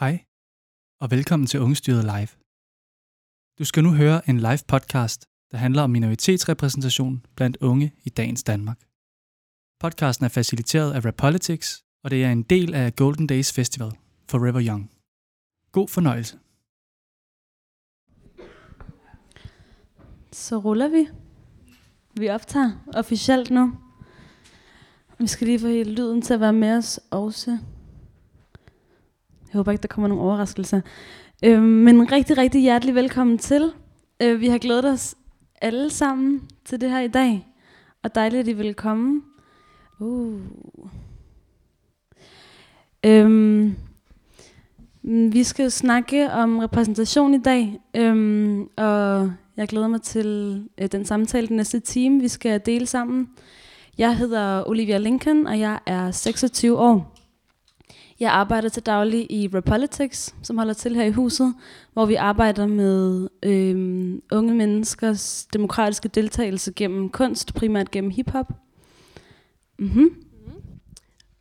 Hej, og velkommen til Ungestyret Live. Du skal nu høre en live podcast, der handler om minoritetsrepræsentation blandt unge i dagens Danmark. Podcasten er faciliteret af Rapolitics, og det er en del af Golden Days Festival Forever Young. God fornøjelse. Så ruller vi. Vi optager officielt nu. Vi skal lige få hele lyden til at være med os også. Jeg håber ikke, der kommer nogen overraskelser. Øh, men rigtig, rigtig hjertelig velkommen til. Øh, vi har glædet os alle sammen til det her i dag. Og dejligt, at I vil komme. Uh. Øhm, vi skal snakke om repræsentation i dag, øhm, og jeg glæder mig til øh, den samtale den næste time, vi skal dele sammen. Jeg hedder Olivia Lincoln, og jeg er 26 år. Jeg arbejder til daglig i Repolitics, som holder til her i huset, hvor vi arbejder med øh, unge menneskers demokratiske deltagelse gennem kunst, primært gennem hiphop. Mm-hmm.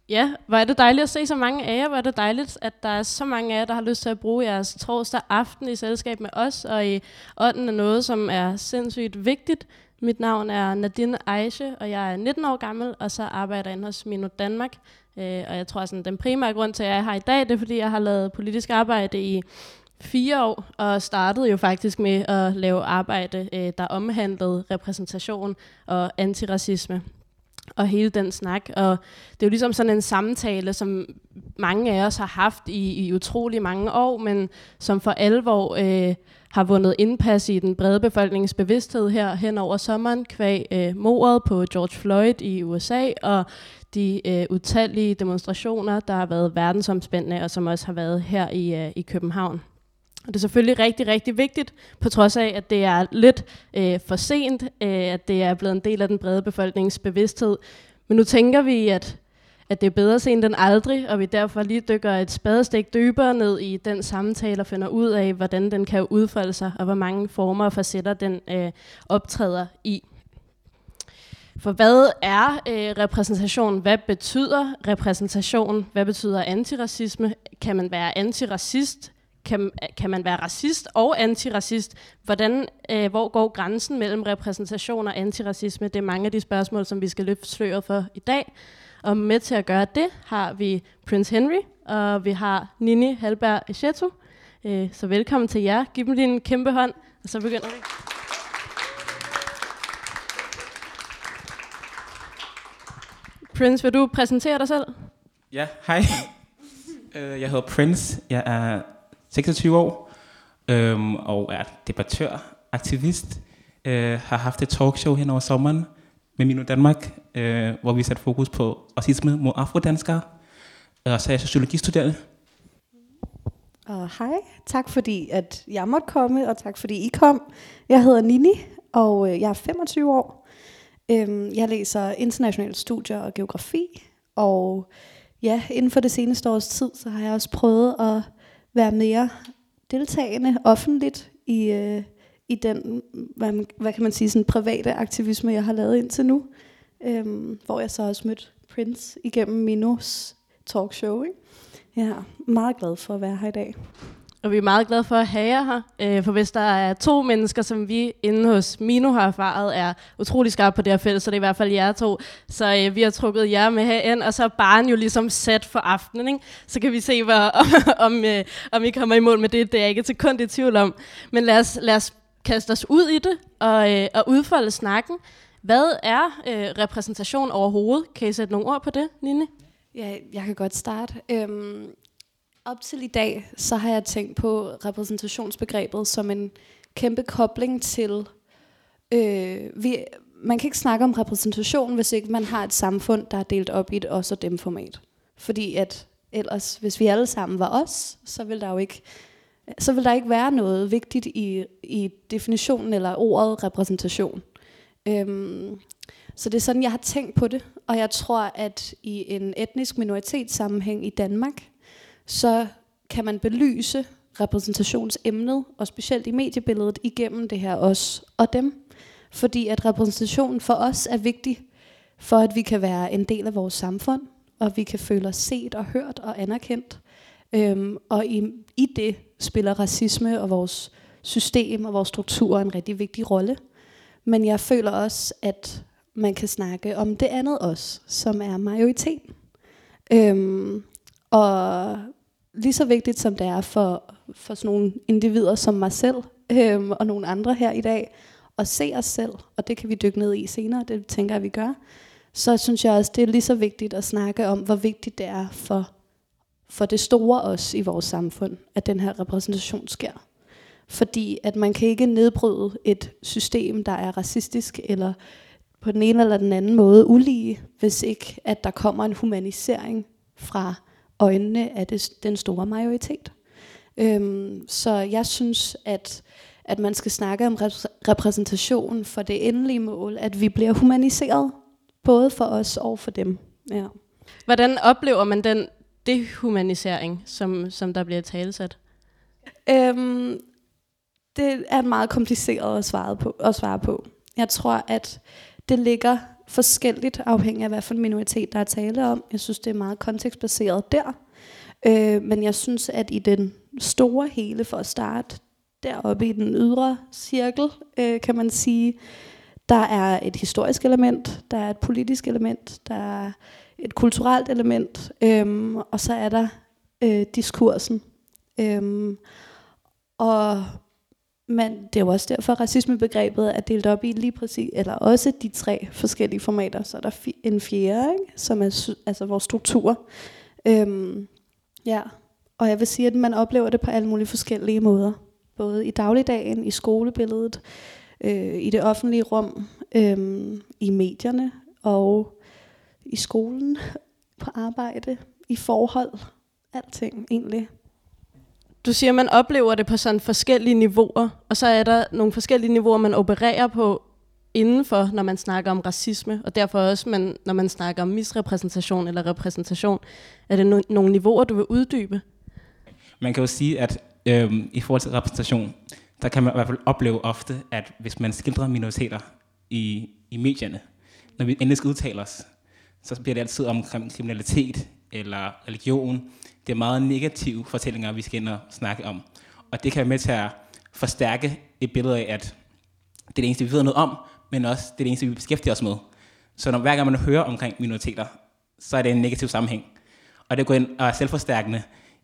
Ja, hvor er det dejligt at se så mange af jer. Hvor er det dejligt, at der er så mange af jer, der har lyst til at bruge jeres torsdag aften i selskab med os, og i ånden af noget, som er sindssygt vigtigt. Mit navn er Nadine Aisha, og jeg er 19 år gammel, og så arbejder jeg inde hos Mino Danmark. Øh, og jeg tror, sådan, den primære grund til, at jeg er her i dag, det er, fordi jeg har lavet politisk arbejde i fire år, og startede jo faktisk med at lave arbejde, øh, der omhandlede repræsentation og antiracisme og hele den snak. Og det er jo ligesom sådan en samtale, som mange af os har haft i, i utrolig mange år, men som for alvor øh, har vundet indpas i den brede befolknings bevidsthed her hen over sommeren, kvæg øh, mordet på George Floyd i USA, og de øh, utallige demonstrationer, der har været verdensomspændende, og som også har været her i, øh, i København. Og det er selvfølgelig rigtig, rigtig vigtigt, på trods af, at det er lidt øh, for sent, øh, at det er blevet en del af den brede befolknings bevidsthed. Men nu tænker vi, at, at det er bedre sent end aldrig, og vi derfor lige dykker et spadestik dybere ned i den samtale og finder ud af, hvordan den kan udfolde sig, og hvor mange former og facetter den øh, optræder i. For hvad er øh, repræsentation? Hvad betyder repræsentation? Hvad betyder antiracisme? Kan man være antiracist? Kan, kan man være racist og antiracist? Hvordan, øh, hvor går grænsen mellem repræsentation og antiracisme? Det er mange af de spørgsmål, som vi skal løfte sløret for i dag. Og med til at gøre det har vi Prince Henry, og vi har Nini Halberg Echetu. Øh, så velkommen til jer. Giv dem lige en kæmpe hånd, og så begynder vi. Prince, vil du præsentere dig selv? Ja, hej. Øh, jeg hedder Prince. Jeg er 26 år øhm, og er debattør, aktivist. Øh, har haft et talkshow hen over sommeren med Mino Danmark, øh, hvor vi satte fokus på racisme mod afrodanskere. Og så er jeg sociologistuderende. Og hej, tak fordi at jeg måtte komme, og tak fordi I kom. Jeg hedder Nini, og øh, jeg er 25 år. Øhm, jeg læser internationale studier og geografi, og ja, inden for det seneste års tid, så har jeg også prøvet at være mere deltagende offentligt i, øh, i den, hvad, man, hvad kan man sige, sådan private aktivisme, jeg har lavet indtil nu. Øhm, hvor jeg så også mødte Prince igennem Minos talkshow. Ikke? Jeg er meget glad for at være her i dag. Og vi er meget glade for at have jer her, øh, for hvis der er to mennesker, som vi inde hos Mino har erfaret, er utrolig skarpe på det her felt, så det er i hvert fald jer to. Så øh, vi har trukket jer med herind, og så er barn jo ligesom sat for aftenen, ikke? så kan vi se, hvor, om, om, øh, om I kommer i mål med det. Det er jeg ikke til kun i tvivl om. Men lad os, lad os kaste os ud i det og, øh, og udfolde snakken. Hvad er øh, repræsentation overhovedet? Kan I sætte nogle ord på det, Nini? Ja, jeg kan godt starte. Øhm, op til i dag, så har jeg tænkt på repræsentationsbegrebet som en kæmpe kobling til... Øh, vi, man kan ikke snakke om repræsentation, hvis ikke man har et samfund, der er delt op i et os og dem format. Fordi at ellers, hvis vi alle sammen var os, så vil der jo ikke, så vil der ikke være noget vigtigt i, i definitionen eller ordet repræsentation. Øhm, så det er sådan, jeg har tænkt på det. Og jeg tror, at i en etnisk minoritetssammenhæng i Danmark, så kan man belyse repræsentationsemnet, og specielt i mediebilledet, igennem det her os og dem. Fordi at repræsentation for os er vigtig, for at vi kan være en del af vores samfund, og vi kan føle os set og hørt og anerkendt. Øhm, og i, i det spiller racisme og vores system og vores struktur en rigtig vigtig rolle. Men jeg føler også, at man kan snakke om det andet også, som er majoritet. Øhm, og lige så vigtigt som det er for, for sådan nogle individer som mig selv øhm, og nogle andre her i dag, at se os selv, og det kan vi dykke ned i senere, det tænker jeg, vi gør, så synes jeg også, det er lige så vigtigt at snakke om, hvor vigtigt det er for, for det store os i vores samfund, at den her repræsentation sker. Fordi at man kan ikke nedbryde et system, der er racistisk eller på den ene eller den anden måde ulige, hvis ikke at der kommer en humanisering fra øjnene af det, den store majoritet. Øhm, så jeg synes, at, at man skal snakke om repræsentation for det endelige mål, at vi bliver humaniseret, både for os og for dem. Ja. Hvordan oplever man den dehumanisering, som, som der bliver talsat? Øhm, det er meget kompliceret at svare, på, at svare på. Jeg tror, at det ligger forskelligt afhængig af, hvad for en minoritet, der er tale om. Jeg synes, det er meget kontekstbaseret der. Øh, men jeg synes, at i den store hele, for at starte deroppe i den ydre cirkel, øh, kan man sige, der er et historisk element, der er et politisk element, der er et kulturelt element, øh, og så er der øh, diskursen. Øh, og men det er jo også derfor, at racismebegrebet er delt op i lige præcis, eller også de tre forskellige formater. Så er der en fjerde, ikke? som er altså vores struktur. Øhm, ja, og jeg vil sige, at man oplever det på alle mulige forskellige måder. Både i dagligdagen, i skolebilledet, øh, i det offentlige rum, øh, i medierne og i skolen, på arbejde, i forhold, alting egentlig. Du siger, at man oplever det på sådan forskellige niveauer, og så er der nogle forskellige niveauer, man opererer på indenfor, når man snakker om racisme, og derfor også, man, når man snakker om misrepræsentation eller repræsentation. Er det no- nogle niveauer, du vil uddybe? Man kan jo sige, at øh, i forhold til repræsentation, der kan man i hvert fald opleve ofte, at hvis man skildrer minoriteter i, i medierne, når vi endelig skal udtale os, så bliver det altid om kriminalitet eller religion, det er meget negative fortællinger, vi skal ind og snakke om. Og det kan være med til at forstærke et billede af, at det er det eneste, vi ved noget om, men også det er det eneste, vi beskæftiger os med. Så når hver gang man hører omkring minoriteter, så er det en negativ sammenhæng. Og det går ind og er selvforstærkende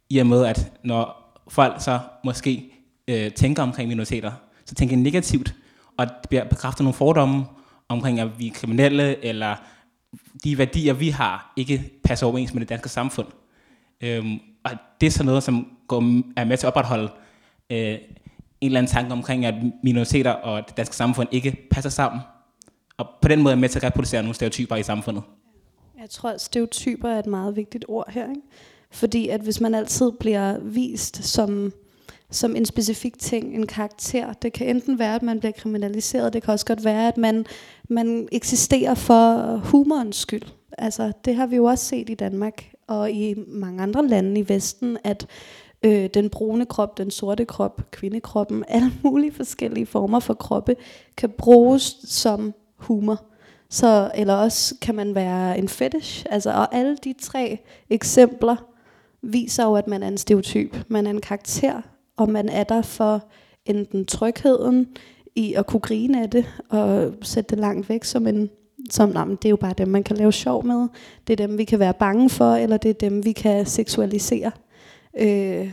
i og med, at når folk så måske øh, tænker omkring minoriteter, så tænker de negativt, og det bliver bekræftet nogle fordomme omkring, at vi er kriminelle, eller de værdier, vi har, ikke passer overens med det danske samfund. Øhm, og det er sådan noget, som går, er med til at opretholde øh, en eller anden tanke omkring, at minoriteter og det danske samfund ikke passer sammen. Og på den måde er med til at reproducere nogle stereotyper i samfundet. Jeg tror, at stereotyper er et meget vigtigt ord her. Ikke? Fordi at hvis man altid bliver vist som, som en specifik ting, en karakter, det kan enten være, at man bliver kriminaliseret, det kan også godt være, at man, man eksisterer for humorens skyld. Altså, det har vi jo også set i Danmark og i mange andre lande i Vesten, at øh, den brune krop, den sorte krop, kvindekroppen, alle mulige forskellige former for kroppe, kan bruges som humor. Så, eller også kan man være en fetish. Altså, og alle de tre eksempler viser jo, at man er en stereotyp. Man er en karakter, og man er der for enten trygheden i at kunne grine af det, og sætte det langt væk som en som, nej, det er jo bare dem, man kan lave sjov med. Det er dem, vi kan være bange for, eller det er dem, vi kan seksualisere. Øh,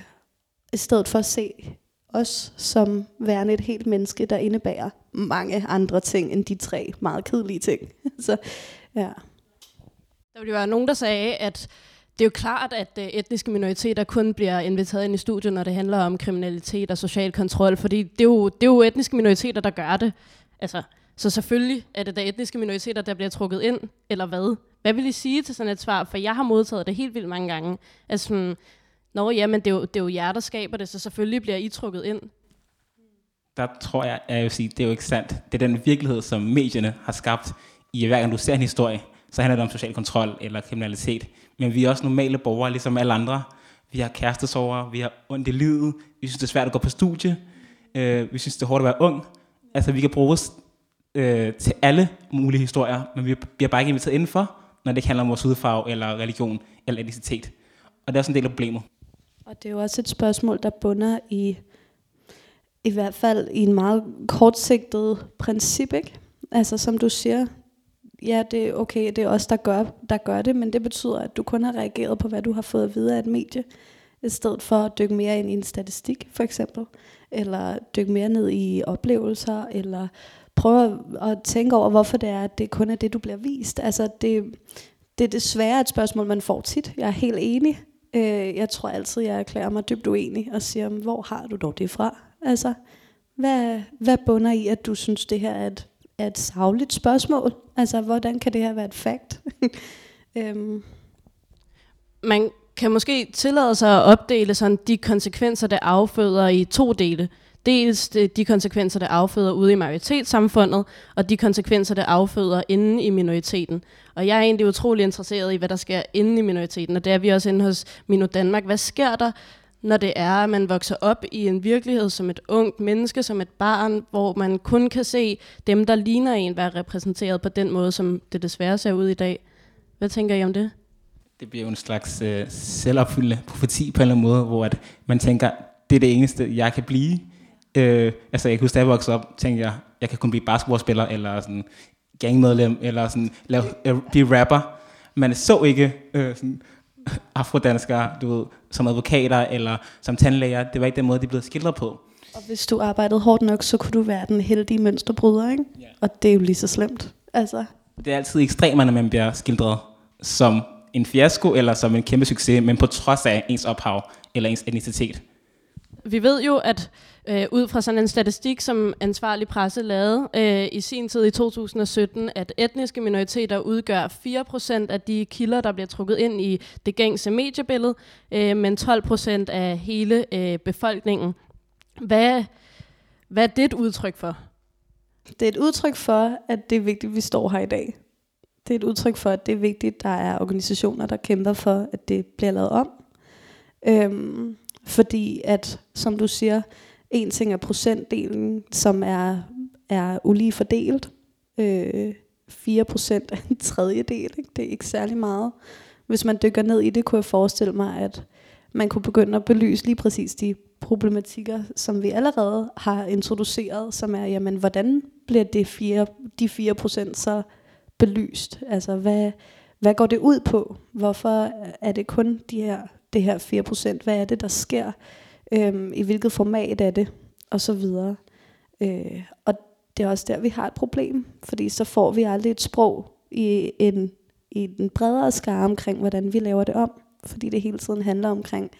I stedet for at se os som værende et helt menneske, der indebærer mange andre ting end de tre meget kedelige ting. Så ja. Der ville jo være nogen, der sagde, at det er jo klart, at øh, etniske minoriteter kun bliver inviteret ind i studiet, når det handler om kriminalitet og social kontrol, fordi det er jo, det er jo etniske minoriteter, der gør det. Altså, så selvfølgelig er det da etniske minoriteter, der bliver trukket ind, eller hvad? Hvad vil I sige til sådan et svar? For jeg har modtaget det helt vildt mange gange. Altså sådan, Nå ja, men det er, jo, det er jo jer, der skaber det, så selvfølgelig bliver I trukket ind. Der tror jeg, at jeg vil sige, det er jo ikke sandt. Det er den virkelighed, som medierne har skabt. I hver gang du ser en historie, så handler det om social kontrol eller kriminalitet. Men vi er også normale borgere, ligesom alle andre. Vi har kærestesover, vi har ondt i livet, vi synes, det er svært at gå på studie, øh, vi synes, det er hårdt at være ung. Altså, vi kan bruges øh, til alle mulige historier, men vi bliver bare ikke inviteret indenfor, når det handler om vores hudfarve, eller religion, eller etnicitet. Og det er også en del af problemet. Og det er jo også et spørgsmål, der bunder i, i hvert fald i en meget kortsigtet princip, ikke? Altså som du siger, ja, det er okay, det er os, der gør, der gør det, men det betyder, at du kun har reageret på, hvad du har fået at vide af et medie, i stedet for at dykke mere ind i en statistik, for eksempel, eller dykke mere ned i oplevelser, eller prøve at tænke over, hvorfor det er, at det kun er det, du bliver vist. Altså, det, det er desværre et spørgsmål, man får tit. Jeg er helt enig. Øh, jeg tror altid, jeg erklærer mig dybt uenig og siger, hvor har du dog det fra? Altså, hvad, hvad bunder i, at du synes, det her er et, er et savligt spørgsmål? Altså, hvordan kan det her være et fact? øhm. Man kan måske tillade sig at opdele sådan de konsekvenser, det afføder i to dele. Dels øh, de konsekvenser, det afføder ude i majoritetssamfundet, og de konsekvenser, det afføder inde i minoriteten. Og jeg er egentlig utrolig interesseret i, hvad der sker inde i minoriteten, og det er vi også inde hos Mino Danmark. Hvad sker der, når det er, at man vokser op i en virkelighed som et ungt menneske, som et barn, hvor man kun kan se dem, der ligner en, være repræsenteret på den måde, som det desværre ser ud i dag. Hvad tænker I om det? Det bliver jo en slags øh, selvopfyldende profeti på en eller anden måde, hvor at man tænker, det er det eneste, jeg kan blive. Øh, altså jeg kan huske, da jeg voksede op, tænkte jeg, jeg kan kun blive basketballspiller, eller sådan gangmedlem, eller sådan lave, øh, blive rapper. Man så ikke øh, sådan, afrodanskere, du ved, som advokater eller som tandlæger. Det var ikke den måde, de blev skildret på. Og hvis du arbejdede hårdt nok, så kunne du være den heldige mønsterbryder, ikke? Ja. Og det er jo lige så slemt. Altså. Det er altid ekstremt, når man bliver skildret som en fiasko eller som en kæmpe succes, men på trods af ens ophav eller ens etnicitet. Vi ved jo, at øh, ud fra sådan en statistik, som ansvarlig presse lavede øh, i sin tid i 2017, at etniske minoriteter udgør 4% af de kilder, der bliver trukket ind i det gængse mediebillede, øh, men 12% af hele øh, befolkningen. Hvad, hvad er det et udtryk for? Det er et udtryk for, at det er vigtigt, at vi står her i dag. Det er et udtryk for, at det er vigtigt, at der er organisationer, der kæmper for, at det bliver lavet om. Øhm, fordi at, som du siger, en ting er procentdelen, som er, er ulige fordelt. Øh, 4 procent er en tredjedel. Ikke? Det er ikke særlig meget. Hvis man dykker ned i det, kunne jeg forestille mig, at man kunne begynde at belyse lige præcis de problematikker, som vi allerede har introduceret, som er, jamen, hvordan bliver det fire, de 4 procent så belyst? Altså, hvad, hvad går det ud på? Hvorfor er det kun de her, det her 4%, Hvad er det, der sker? Øhm, I hvilket format er det? Og så videre. Øh, og det er også der, vi har et problem, fordi så får vi aldrig et sprog i en, i den bredere skare omkring, hvordan vi laver det om. Fordi det hele tiden handler omkring,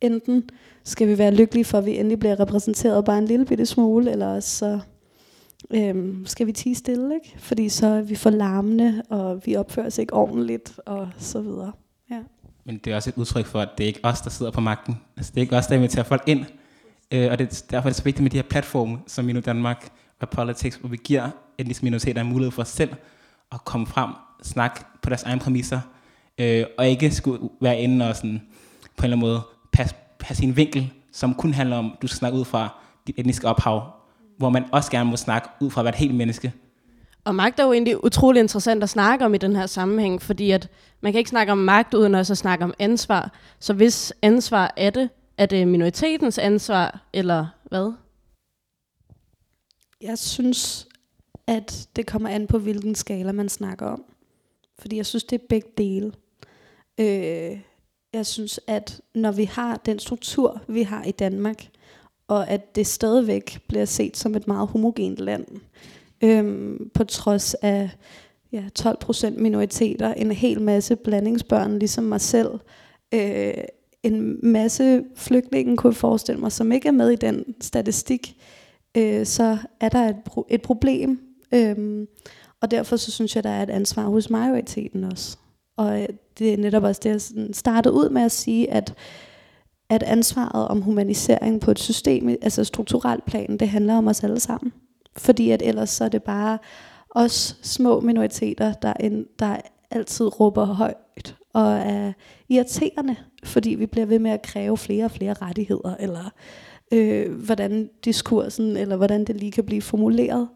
enten skal vi være lykkelige for, at vi endelig bliver repræsenteret bare en lille bitte smule, eller så øhm, skal vi tige stille, ikke? Fordi så er vi for larmende, og vi opfører os ikke ordentligt, og så videre. Men det er også et udtryk for, at det er ikke os, der sidder på magten. Altså, det er ikke os, der inviterer folk ind. Øh, og det, er derfor er det så vigtigt med de her platforme, som Minu Danmark og Politics, hvor vi giver etniske minoriteter en mulighed for selv at komme frem, snakke på deres egen præmisser, øh, og ikke skulle være inde og sådan, på en eller anden måde passe, passe en vinkel, som kun handler om, du skal snakke ud fra dit etniske ophav, hvor man også gerne må snakke ud fra at være et helt menneske. Og magt er jo egentlig utrolig interessant at snakke om i den her sammenhæng, fordi at man kan ikke snakke om magt uden også at snakke om ansvar. Så hvis ansvar er det, er det minoritetens ansvar, eller hvad? Jeg synes, at det kommer an på, hvilken skala man snakker om. Fordi jeg synes, det er begge dele. Øh, jeg synes, at når vi har den struktur, vi har i Danmark, og at det stadigvæk bliver set som et meget homogent land, øhm, på trods af ja, 12% minoriteter, en hel masse blandingsbørn, ligesom mig selv, øh, en masse flygtninge, kunne jeg forestille mig, som ikke er med i den statistik, øh, så er der et, pro- et problem. Øhm, og derfor så synes jeg, der er et ansvar hos majoriteten også. Og øh, det er netop også det, jeg startede ud med at sige, at, at ansvaret om humanisering på et system, altså strukturelt plan, det handler om os alle sammen. Fordi at ellers så er det bare os små minoriteter, der, en, der altid råber højt og er irriterende, fordi vi bliver ved med at kræve flere og flere rettigheder, eller øh, hvordan diskursen, eller hvordan det lige kan blive formuleret.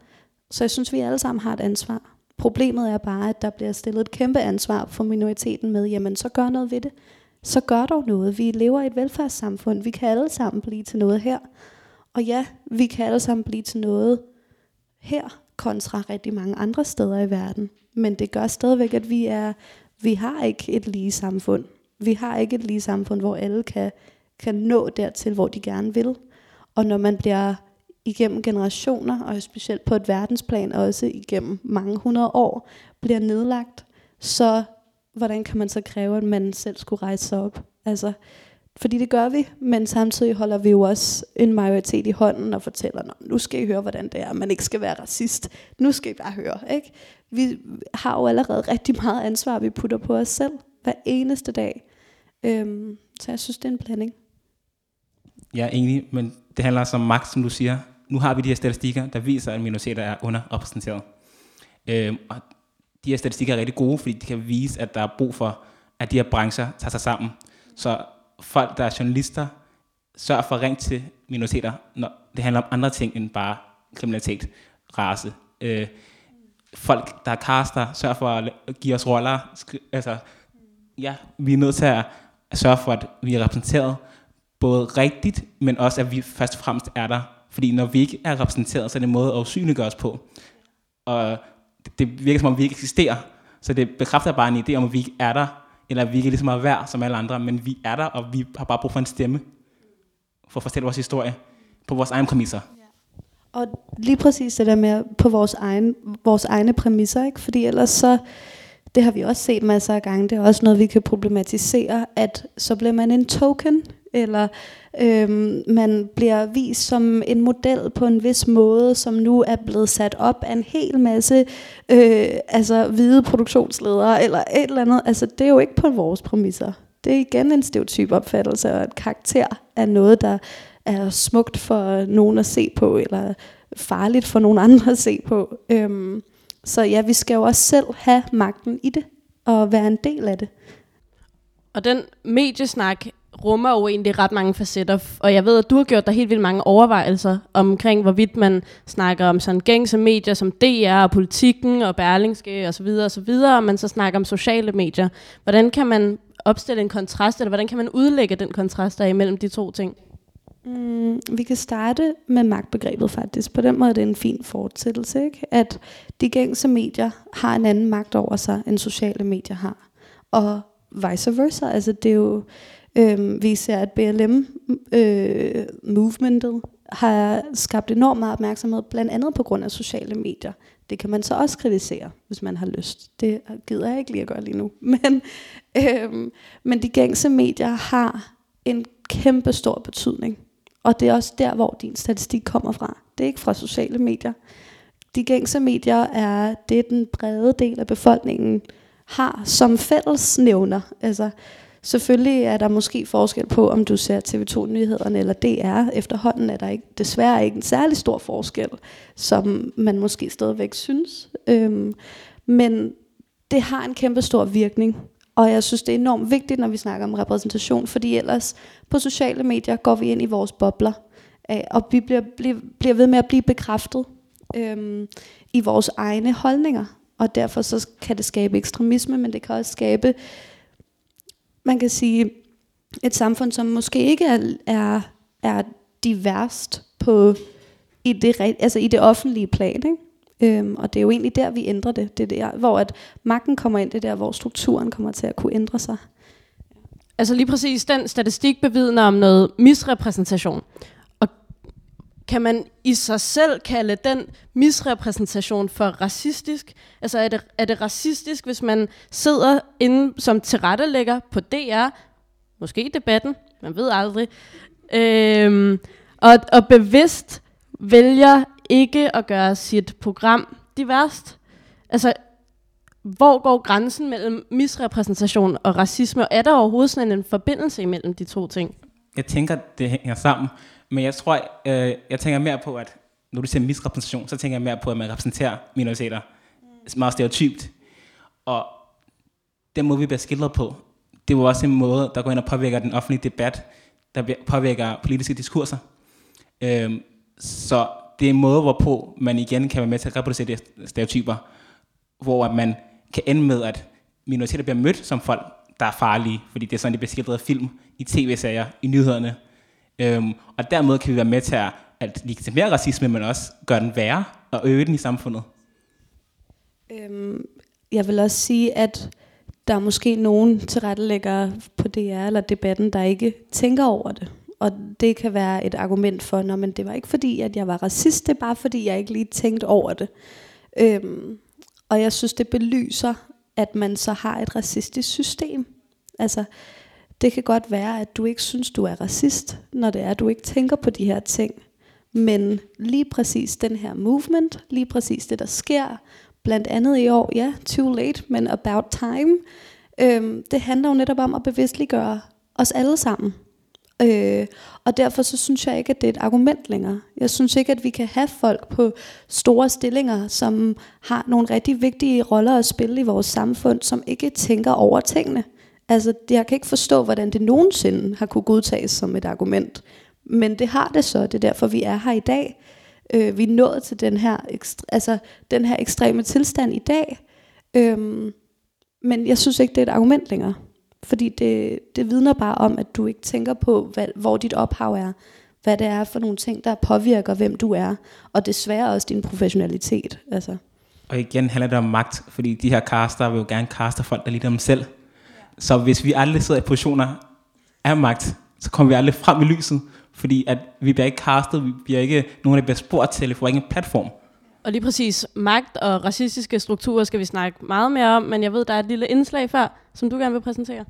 Så jeg synes, vi alle sammen har et ansvar. Problemet er bare, at der bliver stillet et kæmpe ansvar for minoriteten med, jamen så gør noget ved det. så gør dog noget. Vi lever i et velfærdssamfund. Vi kan alle sammen blive til noget her. Og ja, vi kan alle sammen blive til noget her, kontra rigtig mange andre steder i verden. Men det gør stadigvæk, at vi er, vi har ikke et lige samfund. Vi har ikke et lige samfund, hvor alle kan, kan nå dertil, hvor de gerne vil. Og når man bliver igennem generationer, og specielt på et verdensplan, også igennem mange hundrede år, bliver nedlagt, så hvordan kan man så kræve, at man selv skulle rejse sig op? Altså, fordi det gør vi, men samtidig holder vi jo også en majoritet i hånden og fortæller, nu skal I høre, hvordan det er, man ikke skal være racist. Nu skal I bare høre. Ikke? Vi har jo allerede rigtig meget ansvar, vi putter på os selv hver eneste dag. Øhm, så jeg synes, det er en blanding. Jeg er enig, men det handler også om magt, som du siger. Nu har vi de her statistikker, der viser, at minoriteter er underrepræsenteret. Øhm, og de her statistikker er rigtig gode, fordi de kan vise, at der er brug for, at de her brancher tager sig sammen. Så folk, der er journalister, sørger for at ringe til minoriteter, når det handler om andre ting end bare kriminalitet, race. Øh, folk, der er kaster, sørger for at give os roller. Altså, ja, vi er nødt til at sørge for, at vi er repræsenteret både rigtigt, men også at vi først og fremmest er der. Fordi når vi ikke er repræsenteret, så er det en måde at usynliggøre os på. Og det virker som om, vi ikke eksisterer. Så det bekræfter bare en idé om, at vi ikke er der, eller vi ikke ligesom er lige så meget værd som alle andre, men vi er der, og vi har bare brug for en stemme, for at fortælle vores historie på vores egen præmisser. Og lige præcis det der med på vores, egen, vores egne præmisser, ikke? fordi ellers så, det har vi også set masser af gange, det er også noget, vi kan problematisere, at så bliver man en token, eller øhm, man bliver vist som en model på en vis måde, som nu er blevet sat op af en hel masse øh, altså hvide produktionsledere, eller et eller andet. Altså, det er jo ikke på vores præmisser. Det er igen en stereotyp opfattelse, og et karakter er noget, der er smukt for nogen at se på, eller farligt for nogen andre at se på. Øhm, så ja, vi skal jo også selv have magten i det, og være en del af det. Og den mediesnak rummer jo egentlig ret mange facetter, og jeg ved, at du har gjort dig helt vildt mange overvejelser omkring, hvorvidt man snakker om sådan gængse medier som DR og Politikken og Berlingske osv. Og, så videre, og man så snakker om sociale medier. Hvordan kan man opstille en kontrast, eller hvordan kan man udlægge den kontrast der imellem de to ting? Mm, vi kan starte med magtbegrebet faktisk. På den måde er det en fin fortsættelse, ikke? at de gængse medier har en anden magt over sig, end sociale medier har. Og vice versa. Altså det er jo øh, vi ser, at BLM-movementet øh, har skabt enormt meget opmærksomhed, blandt andet på grund af sociale medier. Det kan man så også kritisere, hvis man har lyst. Det gider jeg ikke lige at gøre lige nu. Men, øh, men de gængse medier har en kæmpe stor betydning. Og det er også der, hvor din statistik kommer fra. Det er ikke fra sociale medier. De gængse medier er det, den brede del af befolkningen har som fællesnævner. Altså, Selvfølgelig er der måske forskel på, om du ser TV2-nyhederne eller DR. Efterhånden er der ikke, desværre ikke en særlig stor forskel, som man måske stadigvæk synes. Øhm, men det har en kæmpe stor virkning. Og jeg synes, det er enormt vigtigt, når vi snakker om repræsentation, fordi ellers på sociale medier går vi ind i vores bobler, øh, og vi bliver, bliver, bliver ved med at blive bekræftet øhm, i vores egne holdninger. Og derfor så kan det skabe ekstremisme, men det kan også skabe man kan sige, et samfund, som måske ikke er, er, er diverst på, i, det, altså i det offentlige plan. Ikke? Øhm, og det er jo egentlig der, vi ændrer det. Det er der, hvor at magten kommer ind, det er der, hvor strukturen kommer til at kunne ændre sig. Altså lige præcis den statistik bevidner om noget misrepræsentation. Og kan man i sig selv kalde den misrepræsentation for racistisk? Altså er det, er det racistisk, hvis man sidder inde som tilrettelægger på DR, måske i debatten, man ved aldrig, øhm, og, og bevidst vælger ikke at gøre sit program diverst? Altså, hvor går grænsen mellem misrepræsentation og racisme, og er der overhovedet sådan en forbindelse imellem de to ting? Jeg tænker, det hænger sammen. Men jeg tror, øh, jeg tænker mere på, at når du siger misrepræsentation, så tænker jeg mere på, at man repræsenterer minoriteter. Mm. Meget stereotypt. Og den måde, vi bliver skildret på, det var også en måde, der går ind og påvirker den offentlige debat, der påvirker politiske diskurser. Øhm, så det er en måde, hvorpå man igen kan være med til at reproducere de stereotyper, hvor man kan ende med, at minoriteter bliver mødt som folk, der er farlige, fordi det er sådan, det bliver skildret film, i tv-serier, i nyhederne. Øhm, og dermed kan vi være med til at, at legitimere racisme, men også gøre den værre og øge den i samfundet. Øhm, jeg vil også sige, at der er måske nogen tilrettelæggere på DR eller debatten, der ikke tænker over det. Og det kan være et argument for, at det var ikke fordi, at jeg var racist, det er bare fordi, jeg ikke lige tænkte over det. Øhm, og jeg synes, det belyser, at man så har et racistisk system. Altså, det kan godt være, at du ikke synes, du er racist, når det er, at du ikke tænker på de her ting. Men lige præcis den her movement, lige præcis det, der sker, blandt andet i år, ja, too late, men about time, øhm, det handler jo netop om at bevidstliggøre os alle sammen. Øh, og derfor så synes jeg ikke, at det er et argument længere. Jeg synes ikke, at vi kan have folk på store stillinger, som har nogle rigtig vigtige roller at spille i vores samfund, som ikke tænker over tingene. Altså, jeg kan ikke forstå, hvordan det nogensinde har kunne godtages som et argument. Men det har det så. Det er derfor, vi er her i dag. Øh, vi er nået til den her, altså, den her ekstreme tilstand i dag. Øhm, men jeg synes ikke, det er et argument længere. Fordi det, det vidner bare om, at du ikke tænker på, hvad, hvor dit ophav er. Hvad det er for nogle ting, der påvirker, hvem du er. Og desværre også din professionalitet. Altså. Og igen handler det om magt, fordi de her caster vil jo gerne kaste folk, der ligner dem selv. Så hvis vi aldrig sidder i positioner af magt, så kommer vi aldrig frem i lyset, fordi at vi bliver ikke castet, vi bliver ikke nogen, der bliver spurgt til, vi får ingen platform. Og lige præcis magt og racistiske strukturer skal vi snakke meget mere om, men jeg ved, der er et lille indslag før, som du gerne vil præsentere.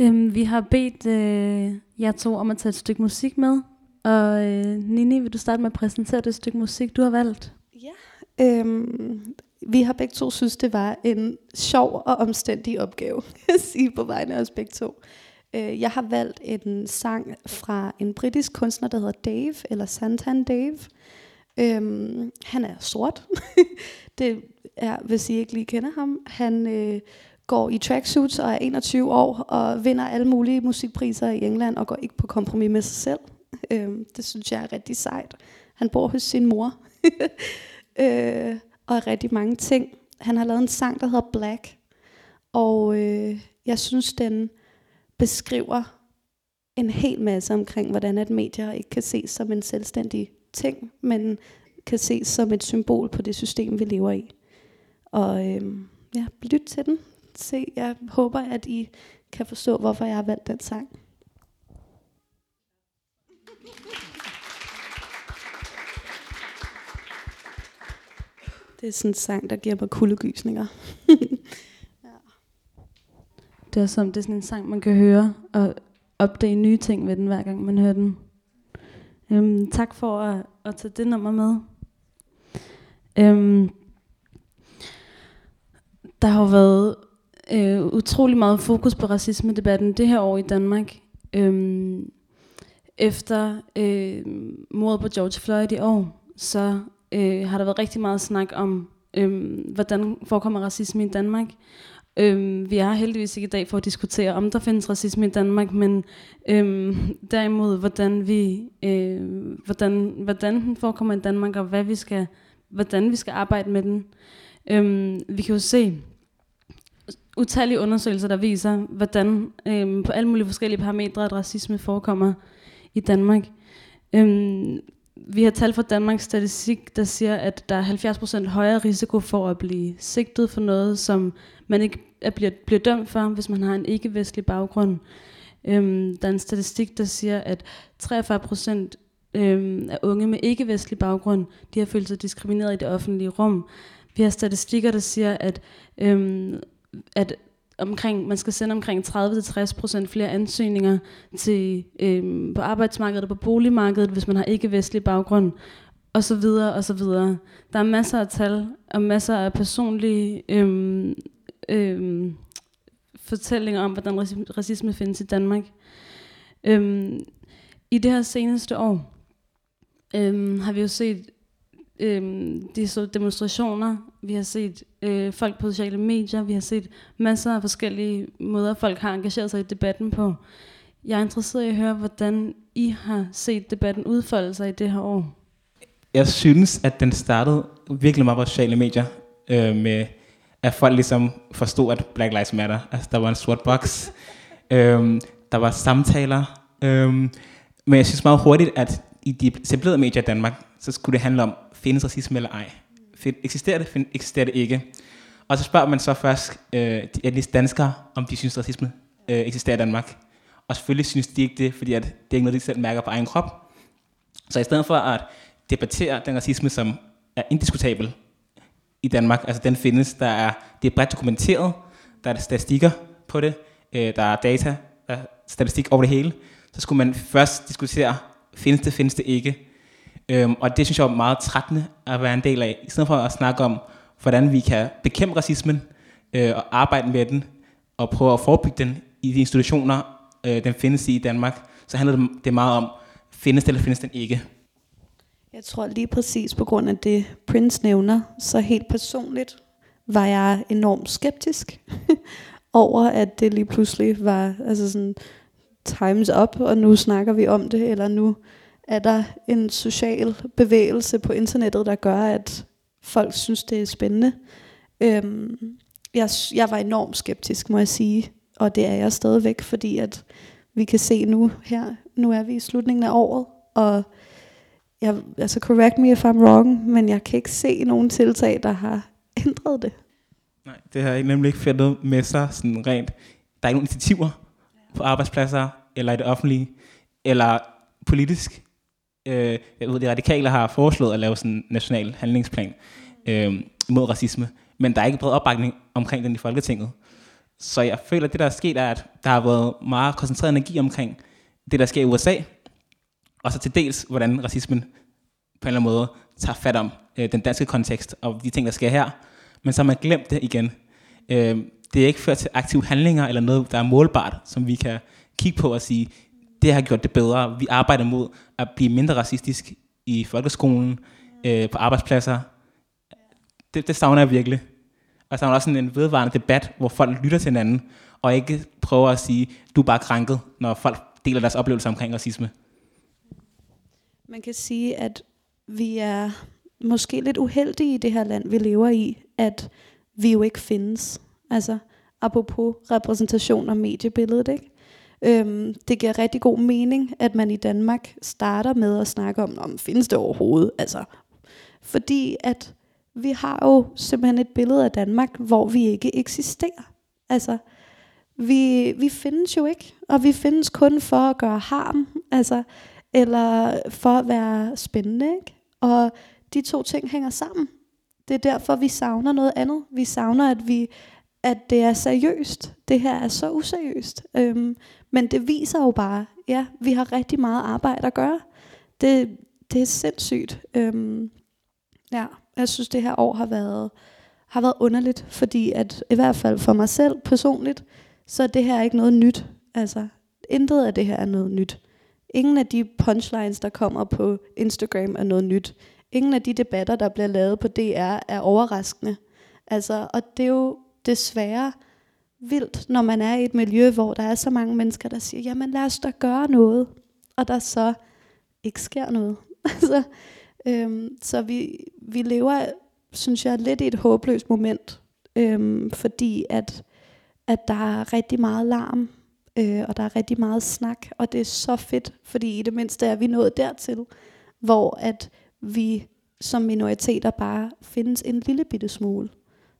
Øhm, vi har bedt øh, jer to om at tage et stykke musik med, og øh, Nini, vil du starte med at præsentere det stykke musik, du har valgt? Ja, øhm, vi har begge to synes, det var en sjov og omstændig opgave, at sige på vegne af os begge to. Øh, jeg har valgt en sang fra en britisk kunstner, der hedder Dave, eller Santan Dave. Øhm, han er sort. det er, hvis I ikke lige kender ham. Han øh, går i tracksuits og er 21 år og vinder alle mulige musikpriser i England og går ikke på kompromis med sig selv. Øh, det synes jeg er rigtig sejt. Han bor hos sin mor. øh, og er rigtig mange ting. Han har lavet en sang, der hedder Black. Og øh, jeg synes, den beskriver en hel masse omkring, hvordan at medier ikke kan ses som en selvstændig ting, men kan ses som et symbol på det system, vi lever i. Og øh, ja, lyt til den. Se, jeg håber, at I kan forstå, hvorfor jeg har valgt den sang. Det er sådan en sang, der giver mig kuldegysninger. ja. Det er som det er sådan en sang, man kan høre og opdage nye ting ved den, hver gang man hører den. Øhm, tak for at, at tage det nummer med. Øhm, der har været øh, utrolig meget fokus på racisme-debatten det her år i Danmark. Øhm, efter øh, mordet på George Floyd i år, så øh, har der været rigtig meget snak om, øh, hvordan forekommer racisme i Danmark. Øh, vi er heldigvis ikke i dag for at diskutere, om der findes racisme i Danmark, men øh, derimod, hvordan, vi, øh, hvordan, hvordan den forekommer i Danmark, og hvad vi skal, hvordan vi skal arbejde med den. Øh, vi kan jo se utallige undersøgelser, der viser, hvordan øhm, på alle mulige forskellige parametre, at racisme forekommer i Danmark. Øhm, vi har tal fra Danmarks Statistik, der siger, at der er 70% højere risiko for at blive sigtet for noget, som man ikke er, bliver, bliver dømt for, hvis man har en ikke-vestlig baggrund. Øhm, der er en statistik, der siger, at 43% øhm, af unge med ikke-vestlig baggrund, de har følt sig diskrimineret i det offentlige rum. Vi har statistikker, der siger, at, øhm, at omkring, man skal sende omkring 30-60% flere ansøgninger til, øhm, på arbejdsmarkedet og på boligmarkedet, hvis man har ikke-vestlig baggrund, og så videre, og så videre. Der er masser af tal, og masser af personlige øhm, øhm, fortællinger om, hvordan racisme findes i Danmark. Øhm, I det her seneste år øhm, har vi jo set øhm, de så demonstrationer, vi har set øh, folk på sociale medier, vi har set masser af forskellige måder, folk har engageret sig i debatten på. Jeg er interesseret i at høre, hvordan I har set debatten udfolde sig i det her år. Jeg synes, at den startede virkelig meget på sociale medier, øh, med at folk ligesom forstod, at Black Lives Matter. Altså, der var en sort boks. øhm, der var samtaler. Øhm, men jeg synes meget hurtigt, at i de etablerede medier i Danmark, så skulle det handle om, findes racisme eller ej? Find, eksisterer det? Find, eksisterer det ikke? Og så spørger man så først øh, de etniske danskere, om de synes, racisme øh, eksisterer i Danmark. Og selvfølgelig synes de ikke det, fordi at det er ikke noget, de selv mærker på egen krop. Så i stedet for at debattere den racisme, som er indiskutabel i Danmark, altså den findes, der er, det er bredt dokumenteret, der er statistikker på det, øh, der er data, der er statistik over det hele, så skulle man først diskutere, findes det, findes det ikke. Øhm, og det synes jeg er meget trættende at være en del af, i stedet for at snakke om, hvordan vi kan bekæmpe racismen, øh, og arbejde med den, og prøve at forebygge den i de institutioner, øh, den findes i i Danmark, så handler det, meget om, findes den eller findes den ikke. Jeg tror lige præcis på grund af det, Prince nævner, så helt personligt var jeg enormt skeptisk over, at det lige pludselig var altså sådan, times up, og nu snakker vi om det, eller nu er der en social bevægelse på internettet, der gør, at folk synes, det er spændende. Øhm, jeg, jeg var enormt skeptisk, må jeg sige, og det er jeg stadigvæk, fordi at vi kan se nu her, nu er vi i slutningen af året, og jeg, altså correct me if I'm wrong, men jeg kan ikke se nogen tiltag, der har ændret det. Nej, det har nemlig ikke fældet med sig sådan rent. Der er ikke nogen initiativer på arbejdspladser, eller i det offentlige, eller politisk. Øh, jeg ved, de radikale har foreslået at lave sådan en national handlingsplan øh, mod racisme, men der er ikke bred opbakning omkring den i Folketinget. Så jeg føler, at det, der er sket, er, at der har været meget koncentreret energi omkring det, der sker i USA, og så til dels, hvordan racismen på en eller anden måde tager fat om øh, den danske kontekst og de ting, der sker her. Men så har man glemt det igen. Øh, det er ikke ført til aktive handlinger eller noget, der er målbart, som vi kan kigge på og sige, det har gjort det bedre. Vi arbejder mod at blive mindre racistisk i folkeskolen, øh, på arbejdspladser. Det, det savner jeg virkelig. Og jeg savner også sådan en vedvarende debat, hvor folk lytter til hinanden, og ikke prøver at sige, du er bare krænket, når folk deler deres oplevelser omkring racisme. Man kan sige, at vi er måske lidt uheldige i det her land, vi lever i, at vi jo ikke findes. Altså, apropos repræsentation og mediebilledet, ikke? Øhm, det giver rigtig god mening, at man i Danmark starter med at snakke om, om findes det overhovedet? Altså, fordi at vi har jo simpelthen et billede af Danmark, hvor vi ikke eksisterer. Altså, vi, vi findes jo ikke, og vi findes kun for at gøre harm, altså, eller for at være spændende, ikke? Og de to ting hænger sammen. Det er derfor, vi savner noget andet. Vi savner, at vi at det er seriøst. Det her er så useriøst. Øhm, men det viser jo bare, ja, vi har rigtig meget arbejde at gøre. Det, det er sindssygt. Øhm, ja, jeg synes, det her år har været, har været underligt, fordi at i hvert fald for mig selv personligt, så er det her ikke noget nyt. Altså, intet af det her er noget nyt. Ingen af de punchlines, der kommer på Instagram, er noget nyt. Ingen af de debatter, der bliver lavet på DR, er overraskende. Altså, og det er jo desværre vildt, når man er i et miljø, hvor der er så mange mennesker, der siger, jamen lad os da gøre noget, og der så ikke sker noget. så altså, øhm, så vi, vi lever, synes jeg, lidt i et håbløst moment, øhm, fordi at, at der er rigtig meget larm, øh, og der er rigtig meget snak, og det er så fedt, fordi i det mindste er vi nået dertil, hvor at vi som minoriteter bare findes en lille bitte smule.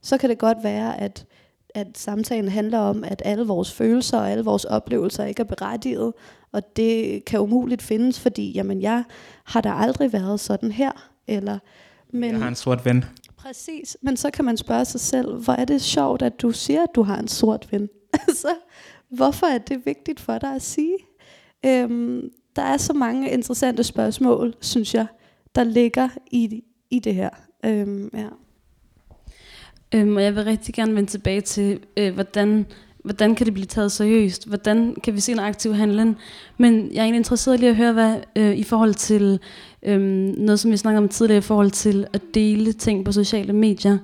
Så kan det godt være, at at samtalen handler om, at alle vores følelser og alle vores oplevelser ikke er berettiget, og det kan umuligt findes, fordi jamen, jeg har da aldrig været sådan her. Eller, men, jeg har en sort ven. Præcis, men så kan man spørge sig selv, hvor er det sjovt, at du siger, at du har en sort ven? altså, hvorfor er det vigtigt for dig at sige? Øhm, der er så mange interessante spørgsmål, synes jeg, der ligger i, i det her. Øhm, ja. Øhm, og jeg vil rigtig gerne vende tilbage til, øh, hvordan, hvordan kan det blive taget seriøst? Hvordan kan vi se en aktiv handling? Men jeg er egentlig interesseret lige at høre, hvad øh, i forhold til øh, noget, som vi snakkede om tidligere, i forhold til at dele ting på sociale medier.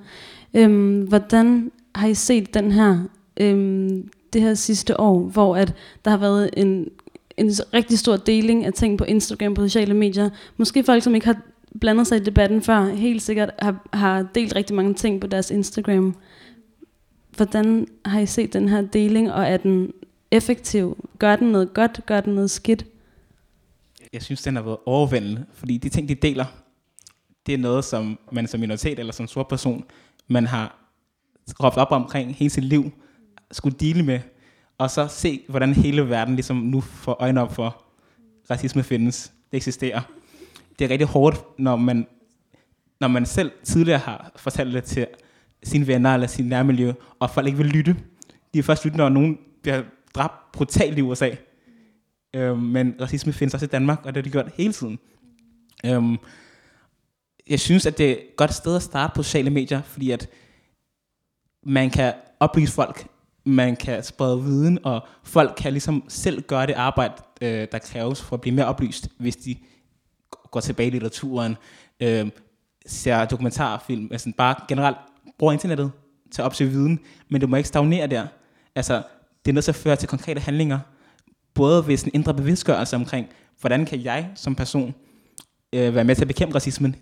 Øh, hvordan har I set den her, øh, det her sidste år, hvor at der har været en, en rigtig stor deling af ting på Instagram, på sociale medier. Måske folk, som ikke har blandet sig i debatten før, helt sikkert har, har delt rigtig mange ting på deres Instagram. hvordan har I set den her deling, og er den effektiv? Gør den noget godt? Gør den noget skidt? Jeg synes, den har været overvældende, fordi de ting, de deler, det er noget, som man som minoritet eller som sort person, man har råbt op omkring hele sit liv, skulle dele med, og så se, hvordan hele verden ligesom nu får øjne op for, racisme findes, det eksisterer. Det er rigtig hårdt, når man, når man selv tidligere har fortalt det til sine venner eller sin nærmiljø, og folk ikke vil lytte. De er først lytte, når nogen bliver dræbt brutalt i USA. Øhm, men racisme findes også i Danmark, og det har de gjort hele tiden. Øhm, jeg synes, at det er et godt sted at starte på sociale medier, fordi at man kan oplyse folk, man kan sprede viden, og folk kan ligesom selv gøre det arbejde, øh, der kræves for at blive mere oplyst, hvis de går tilbage i litteraturen, øh, ser dokumentarfilm, altså bare generelt bruger internettet til at opsøge viden, men det må ikke stagnere der. Altså, det er nødt til at føre til konkrete handlinger, både ved en indre bevidstgørelse omkring, hvordan kan jeg som person øh, være med til at bekæmpe racismen,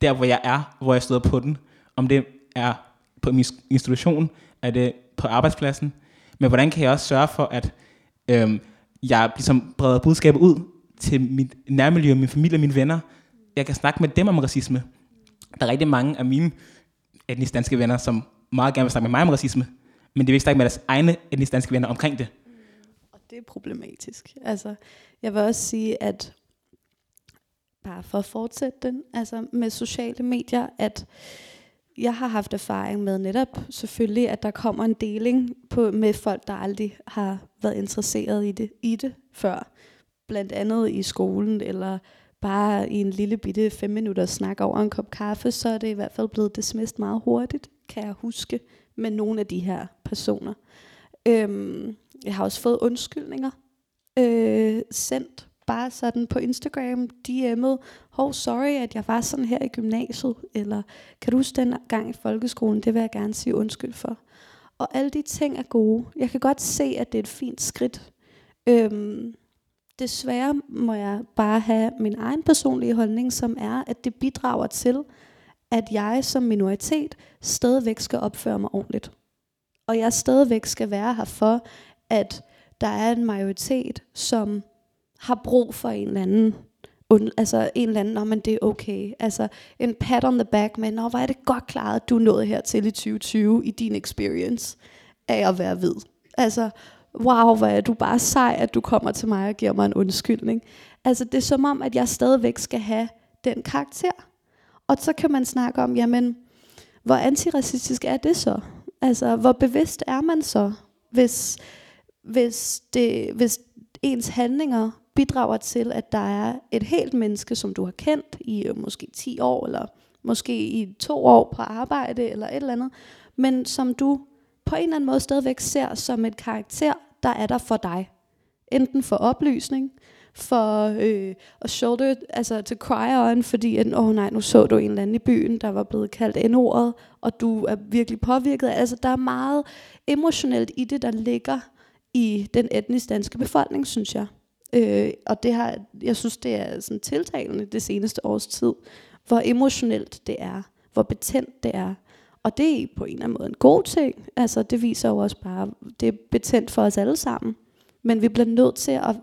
der hvor jeg er, hvor jeg støder på den, om det er på min institution, er det på arbejdspladsen, men hvordan kan jeg også sørge for, at øh, jeg ligesom breder budskabet ud til mit nærmiljø, min familie og mine venner. Jeg kan snakke med dem om racisme. Der er rigtig mange af mine etnisk danske venner, som meget gerne vil snakke med mig om racisme, men de vil ikke snakke med deres egne etnisk danske venner omkring det. Og det er problematisk. Altså, jeg vil også sige, at bare for at fortsætte den, altså med sociale medier, at jeg har haft erfaring med netop selvfølgelig, at der kommer en deling på, med folk, der aldrig har været interesseret i det, i det før. Blandt andet i skolen, eller bare i en lille bitte fem minutter snak over en kop kaffe, så er det i hvert fald blevet dismissed meget hurtigt, kan jeg huske, med nogle af de her personer. Øhm, jeg har også fået undskyldninger øh, sendt bare sådan på Instagram, DM'et, hov, sorry, at jeg var sådan her i gymnasiet, eller kan du huske den gang i folkeskolen, det vil jeg gerne sige undskyld for. Og alle de ting er gode. Jeg kan godt se, at det er et fint skridt. Øhm, desværre må jeg bare have min egen personlige holdning, som er, at det bidrager til, at jeg som minoritet stadigvæk skal opføre mig ordentligt. Og jeg stadigvæk skal være her for, at der er en majoritet, som har brug for en eller anden und, altså en eller anden, men det er okay. Altså en pat on the back med, når hvor er det godt klaret, at du nåede hertil i 2020 i din experience af at være hvid. Altså, wow, hvor er du bare sej, at du kommer til mig og giver mig en undskyldning. Altså det er som om, at jeg stadigvæk skal have den karakter. Og så kan man snakke om, jamen, hvor antiracistisk er det så? Altså, hvor bevidst er man så, hvis, hvis, det, hvis ens handlinger bidrager til, at der er et helt menneske, som du har kendt i øh, måske 10 år, eller måske i to år på arbejde, eller et eller andet, men som du på en eller anden måde stadigvæk ser som et karakter, der er der for dig. Enten for oplysning, for øh, at shoulder, altså to cry on, fordi at, oh, nej, nu så du en eller anden i byen, der var blevet kaldt N-ordet, og du er virkelig påvirket. Altså der er meget emotionelt i det, der ligger i den etnisk danske befolkning, synes jeg. Øh, og det har, jeg synes, det er sådan tiltalende det seneste års tid, hvor emotionelt det er, hvor betændt det er. Og det er på en eller anden måde en god ting. Altså, det viser jo også bare, det er betændt for os alle sammen. Men vi bliver nødt til at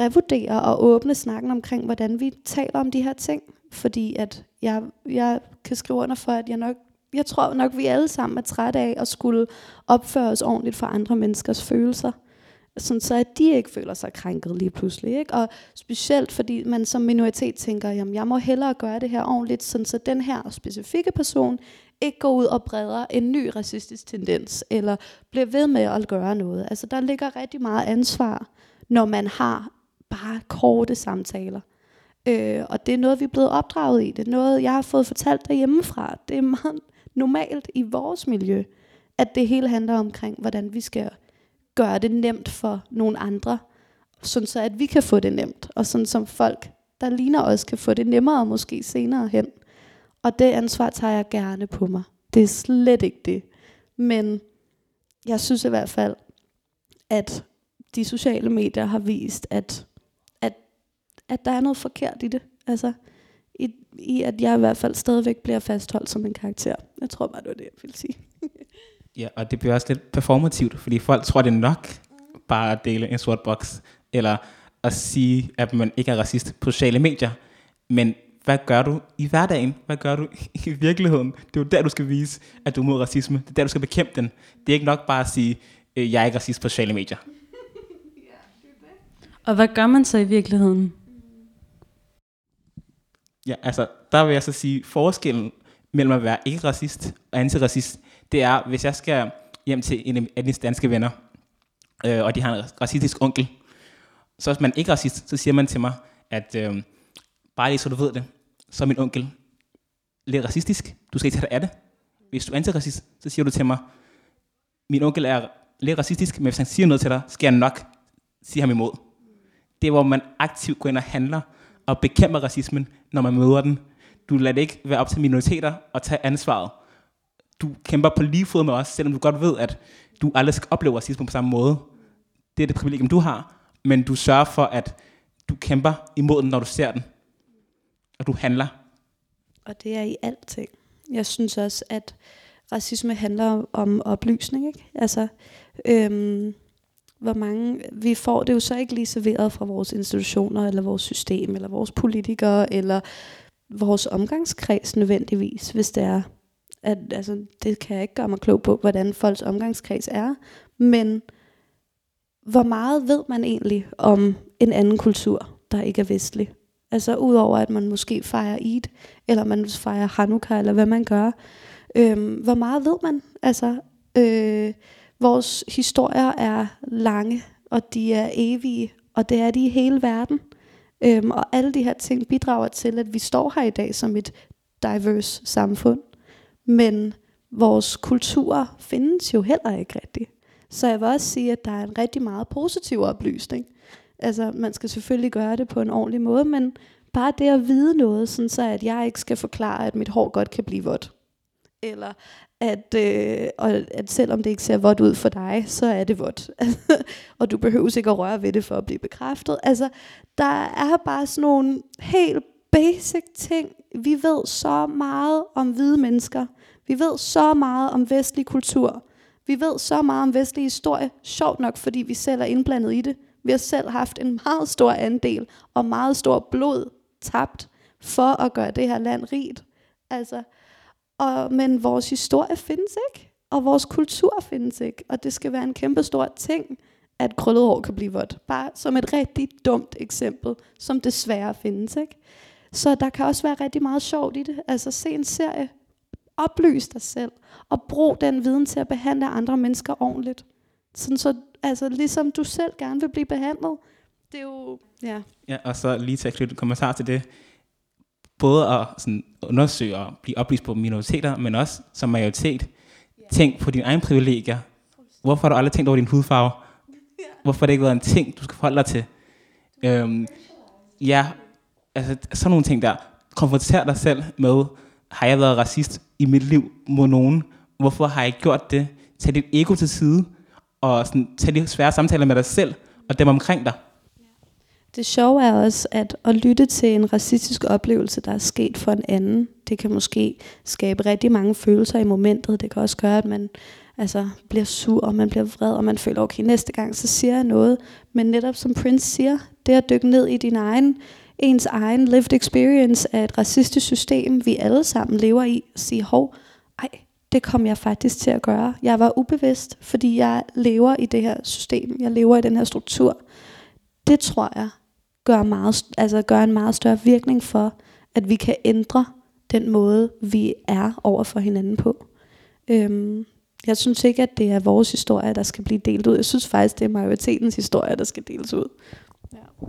revurdere og åbne snakken omkring, hvordan vi taler om de her ting. Fordi at jeg, jeg kan skrive under for, at jeg nok jeg tror nok, vi alle sammen er trætte af at skulle opføre os ordentligt for andre menneskers følelser sådan så at de ikke føler sig krænket lige pludselig. Ikke? Og specielt fordi man som minoritet tænker, jamen jeg må hellere gøre det her ordentligt, sådan så den her specifikke person ikke går ud og breder en ny racistisk tendens, eller bliver ved med at gøre noget. Altså der ligger rigtig meget ansvar, når man har bare korte samtaler. Øh, og det er noget, vi er blevet opdraget i. Det er noget, jeg har fået fortalt derhjemmefra. Det er meget normalt i vores miljø, at det hele handler omkring, hvordan vi skal gøre det nemt for nogle andre, sådan så at vi kan få det nemt, og sådan som folk, der ligner os, kan få det nemmere måske senere hen. Og det ansvar tager jeg gerne på mig. Det er slet ikke det. Men jeg synes i hvert fald, at de sociale medier har vist, at, at, at der er noget forkert i det. Altså, i, i at jeg i hvert fald stadigvæk bliver fastholdt som en karakter. Jeg tror bare, det var det, jeg ville sige. Ja, og det bliver også lidt performativt, fordi folk tror, det er nok bare at dele en sort boks, eller at sige, at man ikke er racist på sociale medier. Men hvad gør du i hverdagen? Hvad gør du i virkeligheden? Det er jo der, du skal vise, at du er mod racisme. Det er der, du skal bekæmpe den. Det er ikke nok bare at sige, øh, jeg er ikke racist på sociale medier. Og hvad gør man så i virkeligheden? Ja, altså, der vil jeg så sige, forskellen mellem at være ikke racist og antiracist, det er, hvis jeg skal hjem til en af mine danske venner, øh, og de har en racistisk onkel, så hvis man ikke er racist, så siger man til mig, at øh, bare lige så du ved det, så er min onkel lidt racistisk. Du skal ikke tage dig af det. Hvis du er antiracist, så siger du til mig, min onkel er lidt racistisk, men hvis han siger noget til dig, skal jeg nok sige ham imod. Det er, hvor man aktivt går ind og handler og bekæmper racismen, når man møder den. Du lader det ikke være op til minoriteter at tage ansvaret. Du kæmper på lige fod med os, selvom du godt ved, at du aldrig skal opleve racisme på samme måde. Det er det privilegium, du har, men du sørger for, at du kæmper imod den, når du ser den. Og du handler. Og det er i alting. Jeg synes også, at racisme handler om oplysning. Ikke? Altså, øhm, hvor mange, vi får det jo så ikke lige serveret fra vores institutioner, eller vores system, eller vores politikere, eller vores omgangskreds nødvendigvis, hvis det er. At, altså, det kan jeg ikke gøre mig klog på, hvordan folks omgangskreds er. Men hvor meget ved man egentlig om en anden kultur, der ikke er vestlig? Altså udover at man måske fejrer Eid, eller man fejrer Hanukkah, eller hvad man gør. Øhm, hvor meget ved man? Altså, øh, vores historier er lange, og de er evige, og det er de i hele verden. Øhm, og alle de her ting bidrager til, at vi står her i dag som et diverse samfund. Men vores kultur findes jo heller ikke rigtigt. Så jeg vil også sige, at der er en rigtig meget positiv oplysning. Altså, man skal selvfølgelig gøre det på en ordentlig måde, men bare det at vide noget, sådan så at jeg ikke skal forklare, at mit hår godt kan blive vådt. Eller at, øh, og at selvom det ikke ser vådt ud for dig, så er det vådt. og du behøver ikke at røre ved det for at blive bekræftet. Altså, der er bare sådan nogle helt basic ting. Vi ved så meget om hvide mennesker. Vi ved så meget om vestlig kultur. Vi ved så meget om vestlig historie. Sjovt nok, fordi vi selv er indblandet i det. Vi har selv haft en meget stor andel og meget stor blod tabt for at gøre det her land rigt. Altså, og, men vores historie findes ikke, og vores kultur findes ikke, og det skal være en kæmpe stor ting, at krøllet hår kan blive vådt. Bare som et rigtig dumt eksempel, som desværre findes. Ikke? Så der kan også være rigtig meget sjovt i det. Altså se en serie, oplys dig selv, og brug den viden til at behandle andre mennesker ordentligt. Sådan så, altså ligesom du selv gerne vil blive behandlet. Det er jo, ja. Ja, og så lige til at knytte en kommentar til det. Både at sådan, undersøge og blive oplyst på minoriteter, men også som majoritet. Tænk på dine egne privilegier. Hvorfor har du aldrig tænkt over din hudfarve? Hvorfor har det ikke været en ting, du skal forholde dig til? Øhm, ja, altså sådan nogle ting der. Konfronter dig selv med, har jeg været racist i mit liv mod nogen? Hvorfor har jeg gjort det? Tag dit ego til side, og sådan, tage de svære samtaler med dig selv, og dem omkring dig. Det sjove er også, at at lytte til en racistisk oplevelse, der er sket for en anden, det kan måske skabe rigtig mange følelser i momentet. Det kan også gøre, at man altså, bliver sur, og man bliver vred, og man føler, okay, næste gang, så siger jeg noget. Men netop som Prince siger, det at dykke ned i din egen, ens egen lived experience af et racistisk system, vi alle sammen lever i, og sige, hov, ej, det kom jeg faktisk til at gøre. Jeg var ubevidst, fordi jeg lever i det her system, jeg lever i den her struktur. Det tror jeg gør, meget, altså gør en meget større virkning for, at vi kan ændre den måde, vi er over for hinanden på. Øhm, jeg synes ikke, at det er vores historie, der skal blive delt ud. Jeg synes faktisk, det er majoritetens historie, der skal deles ud. Ja.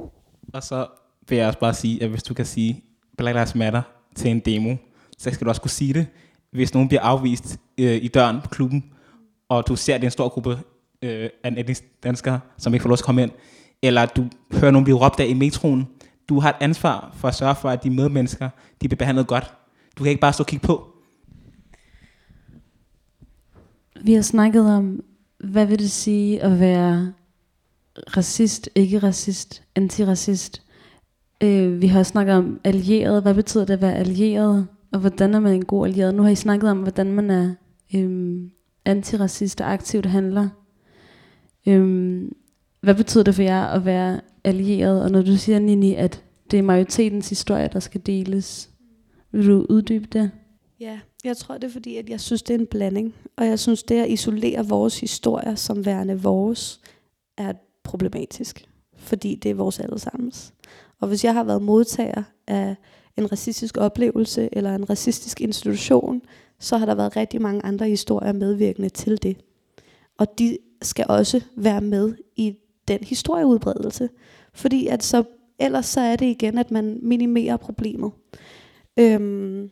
Og så vil jeg også bare sige, at hvis du kan sige Black Lives Matter til en demo, så skal du også kunne sige det, hvis nogen bliver afvist øh, i døren på klubben, og du ser, at det er en stor gruppe øh, af danskere, som ikke får lov til at komme ind, eller du hører nogen blive råbt af i metroen. Du har et ansvar for at sørge for, at de medmennesker de bliver behandlet godt. Du kan ikke bare stå og kigge på. Vi har snakket om, hvad vil det sige at være racist, ikke racist, antiracist. Øh, vi har snakket om allieret. Hvad betyder det at være allieret? Og hvordan er man en god allieret? Nu har I snakket om, hvordan man er øhm, og aktivt handler. Øhm, hvad betyder det for jer at være allieret? Og når du siger, Nini, at det er majoritetens historie, der skal deles, vil du uddybe det? Ja, jeg tror det er fordi, at jeg synes, det er en blanding. Og jeg synes, det at isolere vores historier som værende vores, er problematisk. Fordi det er vores allesammens. Og hvis jeg har været modtager af en racistisk oplevelse eller en racistisk institution, så har der været rigtig mange andre historier medvirkende til det. Og de skal også være med i den historieudbredelse. Fordi at så, ellers så er det igen, at man minimerer problemet. Øhm,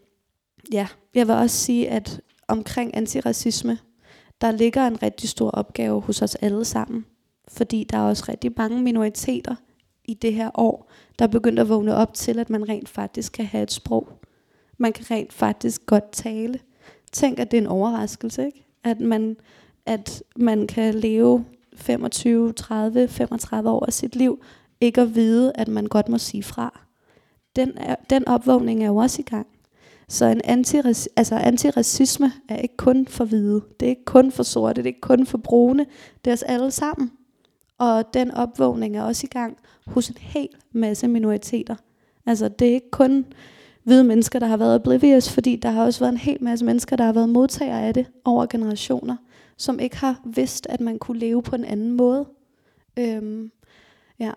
ja, jeg vil også sige, at omkring antiracisme, der ligger en rigtig stor opgave hos os alle sammen. Fordi der er også rigtig mange minoriteter i det her år, der er begyndt at vågne op til, at man rent faktisk kan have et sprog. Man kan rent faktisk godt tale. Tænk, at det er en overraskelse, ikke? At man, at man kan leve 25, 30, 35 år af sit liv, ikke at vide, at man godt må sige fra. Den, er, den opvågning er jo også i gang. Så en antirac- altså antiracisme er ikke kun for hvide, det er ikke kun for sorte, det er ikke kun for brune, det er os alle sammen. Og den opvågning er også i gang hos en hel masse minoriteter. Altså det er ikke kun hvide mennesker, der har været oblivious, fordi der har også været en hel masse mennesker, der har været modtagere af det over generationer, som ikke har vidst, at man kunne leve på en anden måde. Øhm, ja.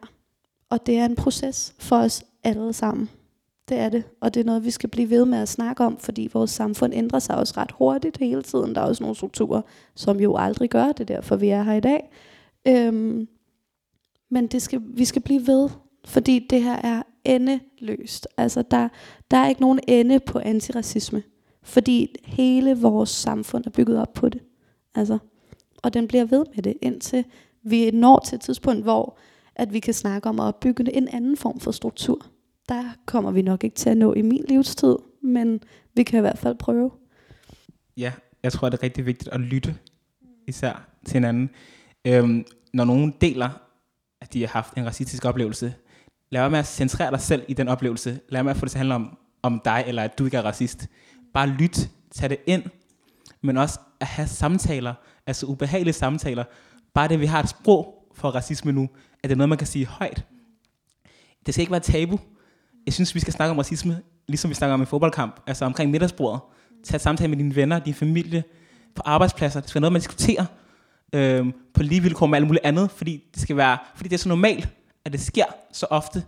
Og det er en proces for os alle sammen. Det er det. Og det er noget, vi skal blive ved med at snakke om, fordi vores samfund ændrer sig også ret hurtigt hele tiden. Der er også nogle strukturer, som jo aldrig gør det, derfor vi er her i dag. Øhm, men det skal, vi skal blive ved, fordi det her er endeløst. Altså der, der er ikke nogen ende på antiracisme, fordi hele vores samfund er bygget op på det. Altså, og den bliver ved med det, indtil vi når til et tidspunkt, hvor at vi kan snakke om at opbygge en anden form for struktur. Der kommer vi nok ikke til at nå i min livstid, men vi kan i hvert fald prøve. Ja, jeg tror, det er rigtig vigtigt at lytte især til hinanden. Øhm, når nogen deler, de har haft en racistisk oplevelse, lad være med at centrere dig selv i den oplevelse. Lad være med at få det til at handle om, om dig, eller at du ikke er racist. Bare lyt, tag det ind, men også at have samtaler, altså ubehagelige samtaler. Bare det, vi har et sprog for racisme nu, at det er noget, man kan sige højt. Det skal ikke være tabu. Jeg synes, vi skal snakke om racisme, ligesom vi snakker om en fodboldkamp, altså omkring middagsbordet. Tag et samtale med dine venner, din familie, på arbejdspladser. Det skal være noget, man diskuterer øh, på lige vilkår med alt muligt andet, fordi det, skal være, fordi det er så normalt, at det sker så ofte.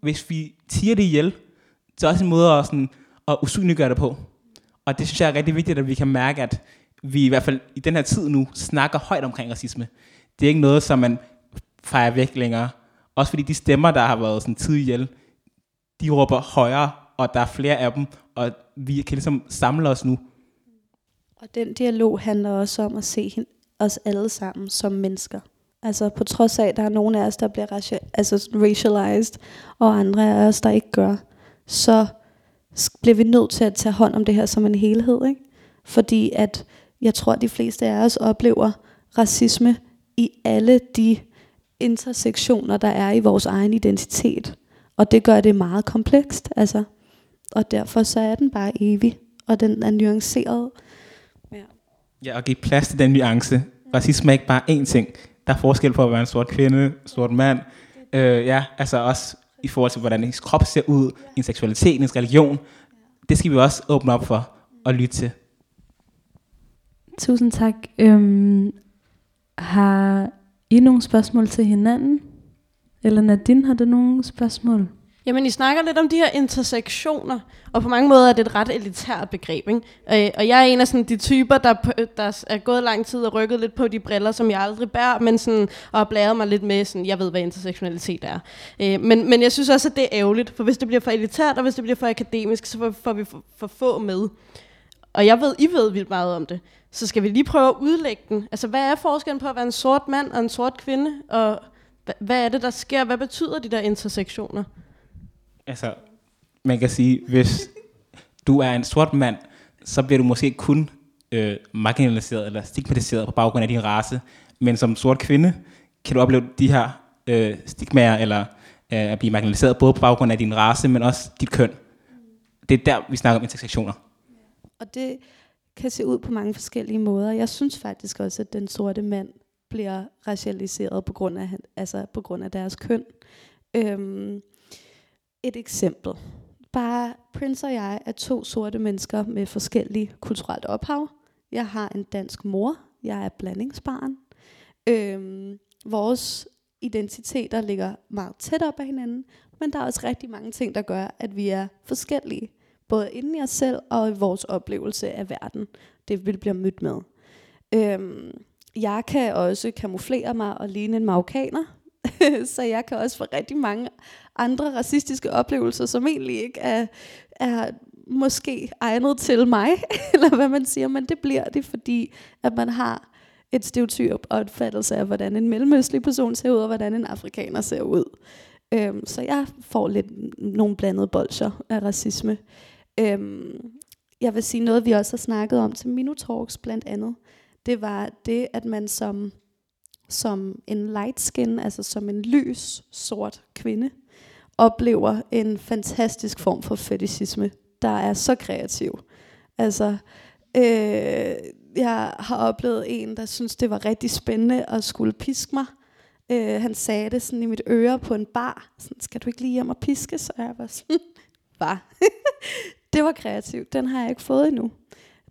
Hvis vi tiger det ihjel, så er også en måde at, sådan, at usynliggøre det på. Og det synes jeg er rigtig vigtigt, at vi kan mærke, at vi i hvert fald i den her tid nu snakker højt omkring racisme. Det er ikke noget, som man fejrer væk længere. Også fordi de stemmer, der har været sådan tid ihjel, de råber højere, og der er flere af dem, og vi kan ligesom samle os nu. Og den dialog handler også om at se os alle sammen som mennesker. Altså på trods af, at der er nogle af os, der bliver raci- altså racialized, og andre af os, der ikke gør, så bliver vi nødt til at tage hånd om det her som en helhed. Ikke? Fordi at jeg tror, at de fleste af os oplever racisme i alle de intersektioner, der er i vores egen identitet. Og det gør det meget komplekst. Altså. Og derfor så er den bare evig, og den er nuanceret. Ja, og give plads til den nuance. Racisme er ikke bare én ting. Der er forskel på at være en sort kvinde, sort mand. Øh, ja, altså også i forhold til, hvordan ens krop ser ud, ens seksualitet, ens religion. Det skal vi også åbne op for og lytte til. Tusind tak. Øhm, har I nogle spørgsmål til hinanden? Eller Nadine, har du nogle spørgsmål? Jamen, I snakker lidt om de her intersektioner, og på mange måder er det et ret elitært begreb. Ikke? Øh, og jeg er en af sådan, de typer, der, der er gået lang tid og rykket lidt på de briller, som jeg aldrig bærer, men sådan, og har blæret mig lidt med, sådan, jeg ved, hvad intersektionalitet er. Øh, men, men jeg synes også, at det er ærgerligt, for hvis det bliver for elitært, og hvis det bliver for akademisk, så får vi for, for få med. Og jeg ved, I ved vildt meget om det. Så skal vi lige prøve at udlægge den. Altså, hvad er forskellen på at være en sort mand og en sort kvinde? Og hvad er det, der sker? Hvad betyder de der intersektioner? Altså, man kan sige, hvis du er en sort mand, så bliver du måske kun øh, marginaliseret eller stigmatiseret på baggrund af din race. Men som sort kvinde kan du opleve de her øh, stigmaer, eller øh, at blive marginaliseret både på baggrund af din race, men også dit køn. Det er der, vi snakker om intersektioner. Og det kan se ud på mange forskellige måder. Jeg synes faktisk også, at den sorte mand bliver racialiseret på grund af, altså på grund af deres køn. Øhm, et eksempel. Bare Prince og jeg er to sorte mennesker med forskellige kulturelt ophav. Jeg har en dansk mor. Jeg er blandingsbarn. Øhm, vores identiteter ligger meget tæt op ad hinanden, men der er også rigtig mange ting, der gør, at vi er forskellige. Både inden i os selv og i vores oplevelse af verden. Det vi bliver mødt med. Øhm, jeg kan også kamuflere mig og ligne en marokkaner. så jeg kan også få rigtig mange andre racistiske oplevelser, som egentlig ikke er, er måske egnet til mig, eller hvad man siger, men det bliver det, fordi at man har et stereotyp opfattelse af, hvordan en mellemøstlig person ser ud, og hvordan en afrikaner ser ud. Øhm, så jeg får lidt nogle blandede bolcher af racisme. Øhm, jeg vil sige noget, vi også har snakket om til Minotalks blandt andet. Det var det, at man som, som en light skin, altså som en lys, sort kvinde, oplever en fantastisk form for fetishisme, der er så kreativ. Altså, øh, jeg har oplevet en, der synes det var rigtig spændende at skulle piske mig. Øh, han sagde det sådan i mit øre på en bar. Sådan, skal du ikke lige hjem og piske? Så jeg var sådan, var. det var kreativt. Den har jeg ikke fået endnu.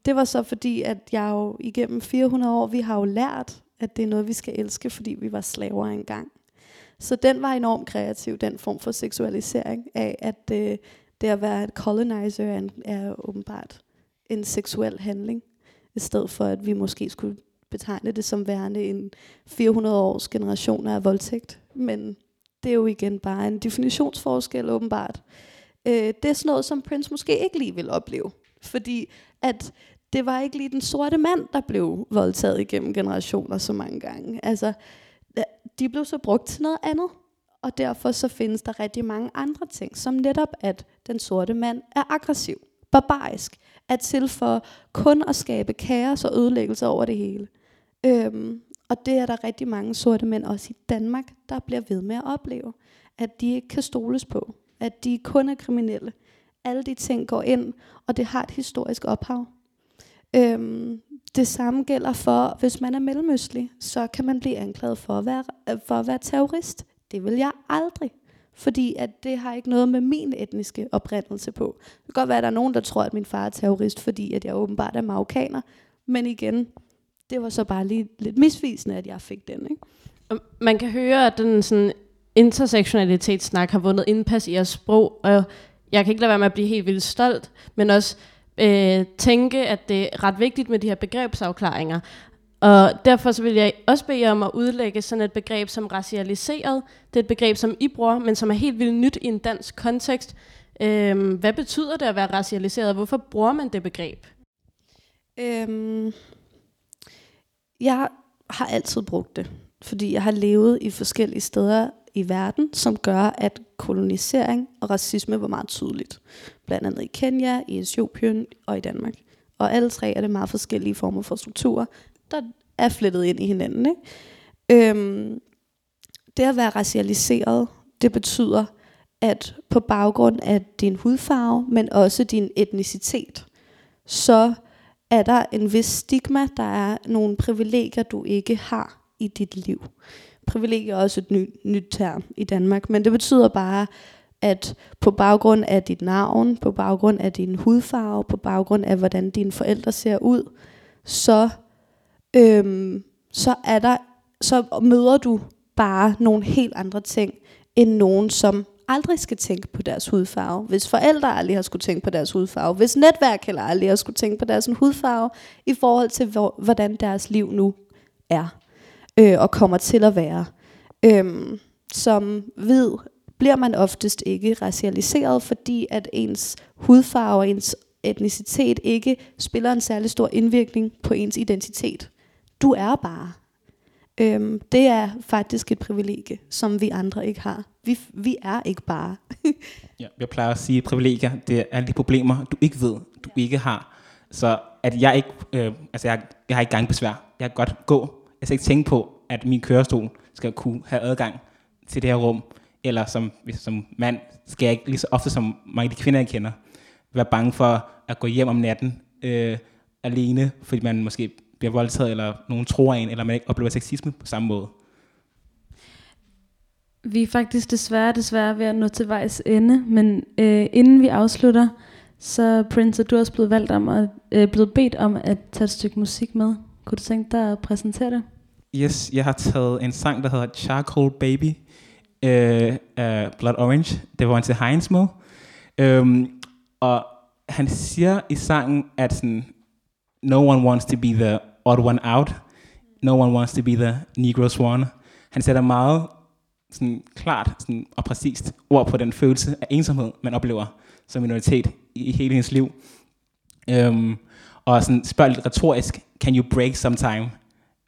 Det var så fordi, at jeg jo igennem 400 år, vi har jo lært, at det er noget, vi skal elske, fordi vi var slaver engang. Så den var enormt kreativ, den form for seksualisering af, at øh, det at være et colonizer er, en, er åbenbart en seksuel handling, i stedet for at vi måske skulle betegne det som værende en 400 års generation af voldtægt. Men det er jo igen bare en definitionsforskel åbenbart. Øh, det er sådan noget, som Prince måske ikke lige vil opleve. Fordi at det var ikke lige den sorte mand, der blev voldtaget igennem generationer så mange gange. Altså, de blev så brugt til noget andet. Og derfor så findes der rigtig mange andre ting, som netop at den sorte mand er aggressiv, barbarisk, er til for kun at skabe kaos og ødelæggelse over det hele. Øhm, og det er der rigtig mange sorte mænd, også i Danmark, der bliver ved med at opleve. At de ikke kan stoles på. At de kun er kriminelle. Alle de ting går ind, og det har et historisk ophav. Øhm, det samme gælder for, hvis man er mellemøstlig, så kan man blive anklaget for at være, øh, for at være terrorist. Det vil jeg aldrig. Fordi at det har ikke noget med min etniske oprindelse på. Det kan godt være, at der er nogen, der tror, at min far er terrorist, fordi at jeg åbenbart er marokkaner. Men igen, det var så bare lige lidt misvisende, at jeg fik den. Ikke? Man kan høre, at den sådan intersektionalitetssnak har vundet indpas i jeres sprog, og jeg kan ikke lade være med at blive helt vildt stolt, men også øh, tænke, at det er ret vigtigt med de her begrebsafklaringer. Og derfor så vil jeg også bede jer om at udlægge sådan et begreb som racialiseret. Det er et begreb, som I bruger, men som er helt vildt nyt i en dansk kontekst. Øhm, hvad betyder det at være racialiseret? Hvorfor bruger man det begreb? Øhm, jeg har altid brugt det, fordi jeg har levet i forskellige steder i verden, som gør, at kolonisering og racisme var meget tydeligt. Blandt andet i Kenya, i Etiopien og i Danmark. Og alle tre er det meget forskellige former for strukturer, der er flettet ind i hinanden. Ikke? Øhm, det at være racialiseret, det betyder, at på baggrund af din hudfarve, men også din etnicitet, så er der en vis stigma, der er nogle privilegier, du ikke har i dit liv. Privilegier er også et ny, nyt term i Danmark, men det betyder bare, at på baggrund af dit navn, på baggrund af din hudfarve, på baggrund af hvordan dine forældre ser ud, så øhm, så er der så møder du bare nogle helt andre ting end nogen som aldrig skal tænke på deres hudfarve. Hvis forældre aldrig har skulle tænke på deres hudfarve. Hvis netværk heller aldrig har skulle tænke på deres hudfarve i forhold til hvordan deres liv nu er øh, og kommer til at være. Øhm, som hvid bliver man oftest ikke racialiseret, fordi at ens hudfarve og ens etnicitet ikke spiller en særlig stor indvirkning på ens identitet. Du er bare. Øhm, det er faktisk et privilegie, som vi andre ikke har. Vi, vi er ikke bare. ja, jeg plejer at sige, at privilegier, det er alle de problemer, du ikke ved, du ikke har. Så at jeg ikke, øh, altså jeg, jeg har ikke gangbesvær. Jeg kan godt gå. Jeg skal ikke tænke på, at min kørestol skal kunne have adgang til det her rum. Eller som, som mand skal jeg ikke lige så ofte som mange af de kvinder, jeg kender, være bange for at gå hjem om natten, øh, alene, fordi man måske bliver voldtaget, eller nogen tror en, eller man ikke oplever sexisme på samme måde. Vi er faktisk desværre, desværre ved at nå til vejs ende, men øh, inden vi afslutter, så Prince, er du også blevet valgt om at, øh, blevet bedt om at tage et stykke musik med. Kunne du tænke dig at præsentere det? Yes, jeg har taget en sang, der hedder Charcoal Baby øh, af Blood Orange. Det var en til Heinz med. Øhm, og han siger i sangen, at sådan, no one wants to be the odd one out. No one wants to be the Negro Swan. Han sætter meget sådan, klart sådan, og præcist ord på den følelse af ensomhed, man oplever som minoritet i, i hele hendes liv. Øhm, og sådan spørger lidt retorisk, can you break sometime?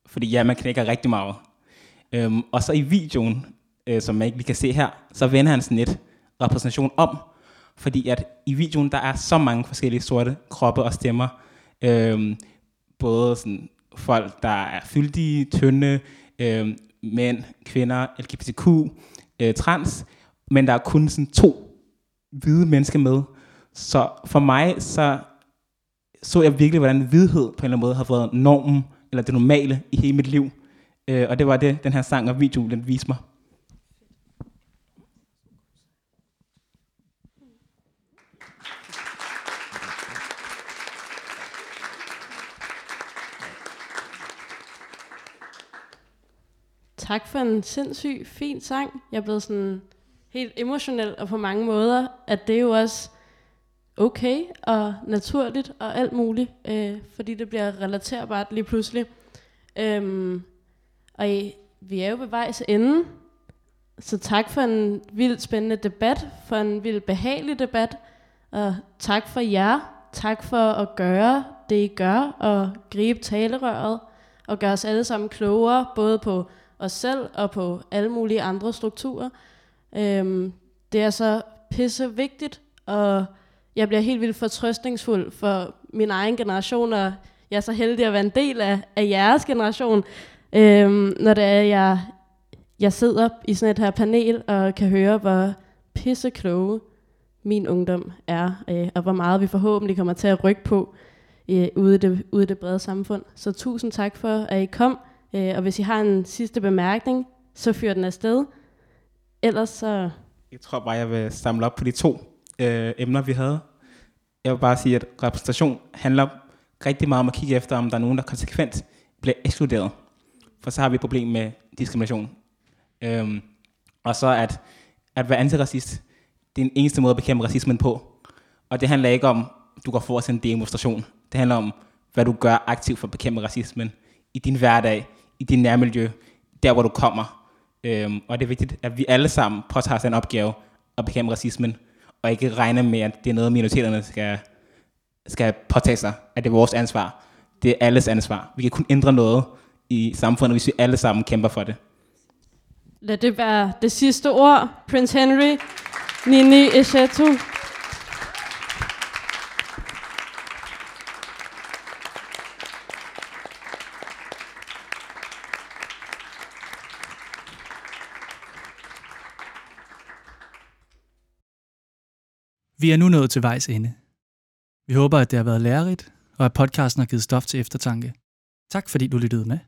Fordi ja, man knækker rigtig meget. Øhm, og så i videoen, øh, som man ikke lige kan se her, så vender han sådan lidt repræsentation om, fordi at i videoen, der er så mange forskellige sorte kroppe og stemmer. Øh, både sådan folk, der er fyldige, tynde, øh, mænd, kvinder, LGBTQ, øh, trans, men der er kun sådan to hvide mennesker med. Så for mig, så så jeg virkelig, hvordan hvidhed på en eller anden måde har været normen, eller det normale i hele mit liv. Øh, og det var det, den her sang og video, den viste mig. Tak for en sindssyg fin sang. Jeg er blevet sådan helt emotionel, og på mange måder, at det er jo også okay og naturligt og alt muligt, øh, fordi det bliver relaterbart lige pludselig. Øhm, og I, vi er jo ved vejs ende, så tak for en vildt spændende debat, for en vildt behagelig debat, og tak for jer. Tak for at gøre det, I gør, og gribe talerøret, og gøre os alle sammen klogere, både på os selv og på alle mulige andre strukturer. Øhm, det er så pisse vigtigt, og jeg bliver helt vildt fortrøstningsfuld for min egen generation, og jeg er så heldig at være en del af, af jeres generation, øhm, når det er, jeg, jeg sidder i sådan et her panel og kan høre, hvor pisse kloge min ungdom er, øh, og hvor meget vi forhåbentlig kommer til at rykke på øh, ude, i det, ude i det brede samfund. Så tusind tak for, at I kom, øh, og hvis I har en sidste bemærkning, så fyr den afsted. Ellers så... Jeg tror bare, jeg vil samle op på de to øh, emner, vi havde. Jeg vil bare sige, at repræsentation handler rigtig meget om at kigge efter, om der er nogen, der konsekvent bliver ekskluderet. For så har vi et problem med diskrimination. Øhm, og så at, at være antiracist, det er den eneste måde at bekæmpe racismen på. Og det handler ikke om, at du går for til en demonstration. Det handler om, hvad du gør aktivt for at bekæmpe racismen i din hverdag, i din nærmiljø, der hvor du kommer. Øhm, og det er vigtigt, at vi alle sammen påtager os en opgave at bekæmpe racismen, og ikke regne med, at det er noget, minoriteterne skal, skal påtage sig, at det er vores ansvar. Det er alles ansvar. Vi kan kun ændre noget i samfundet, hvis vi alle sammen kæmper for det. Lad det være det sidste ord. Prince Henry, Nini Eshetu. Vi er nu nået til vejs ende. Vi håber, at det har været lærerigt, og at podcasten har givet stof til eftertanke. Tak fordi du lyttede med.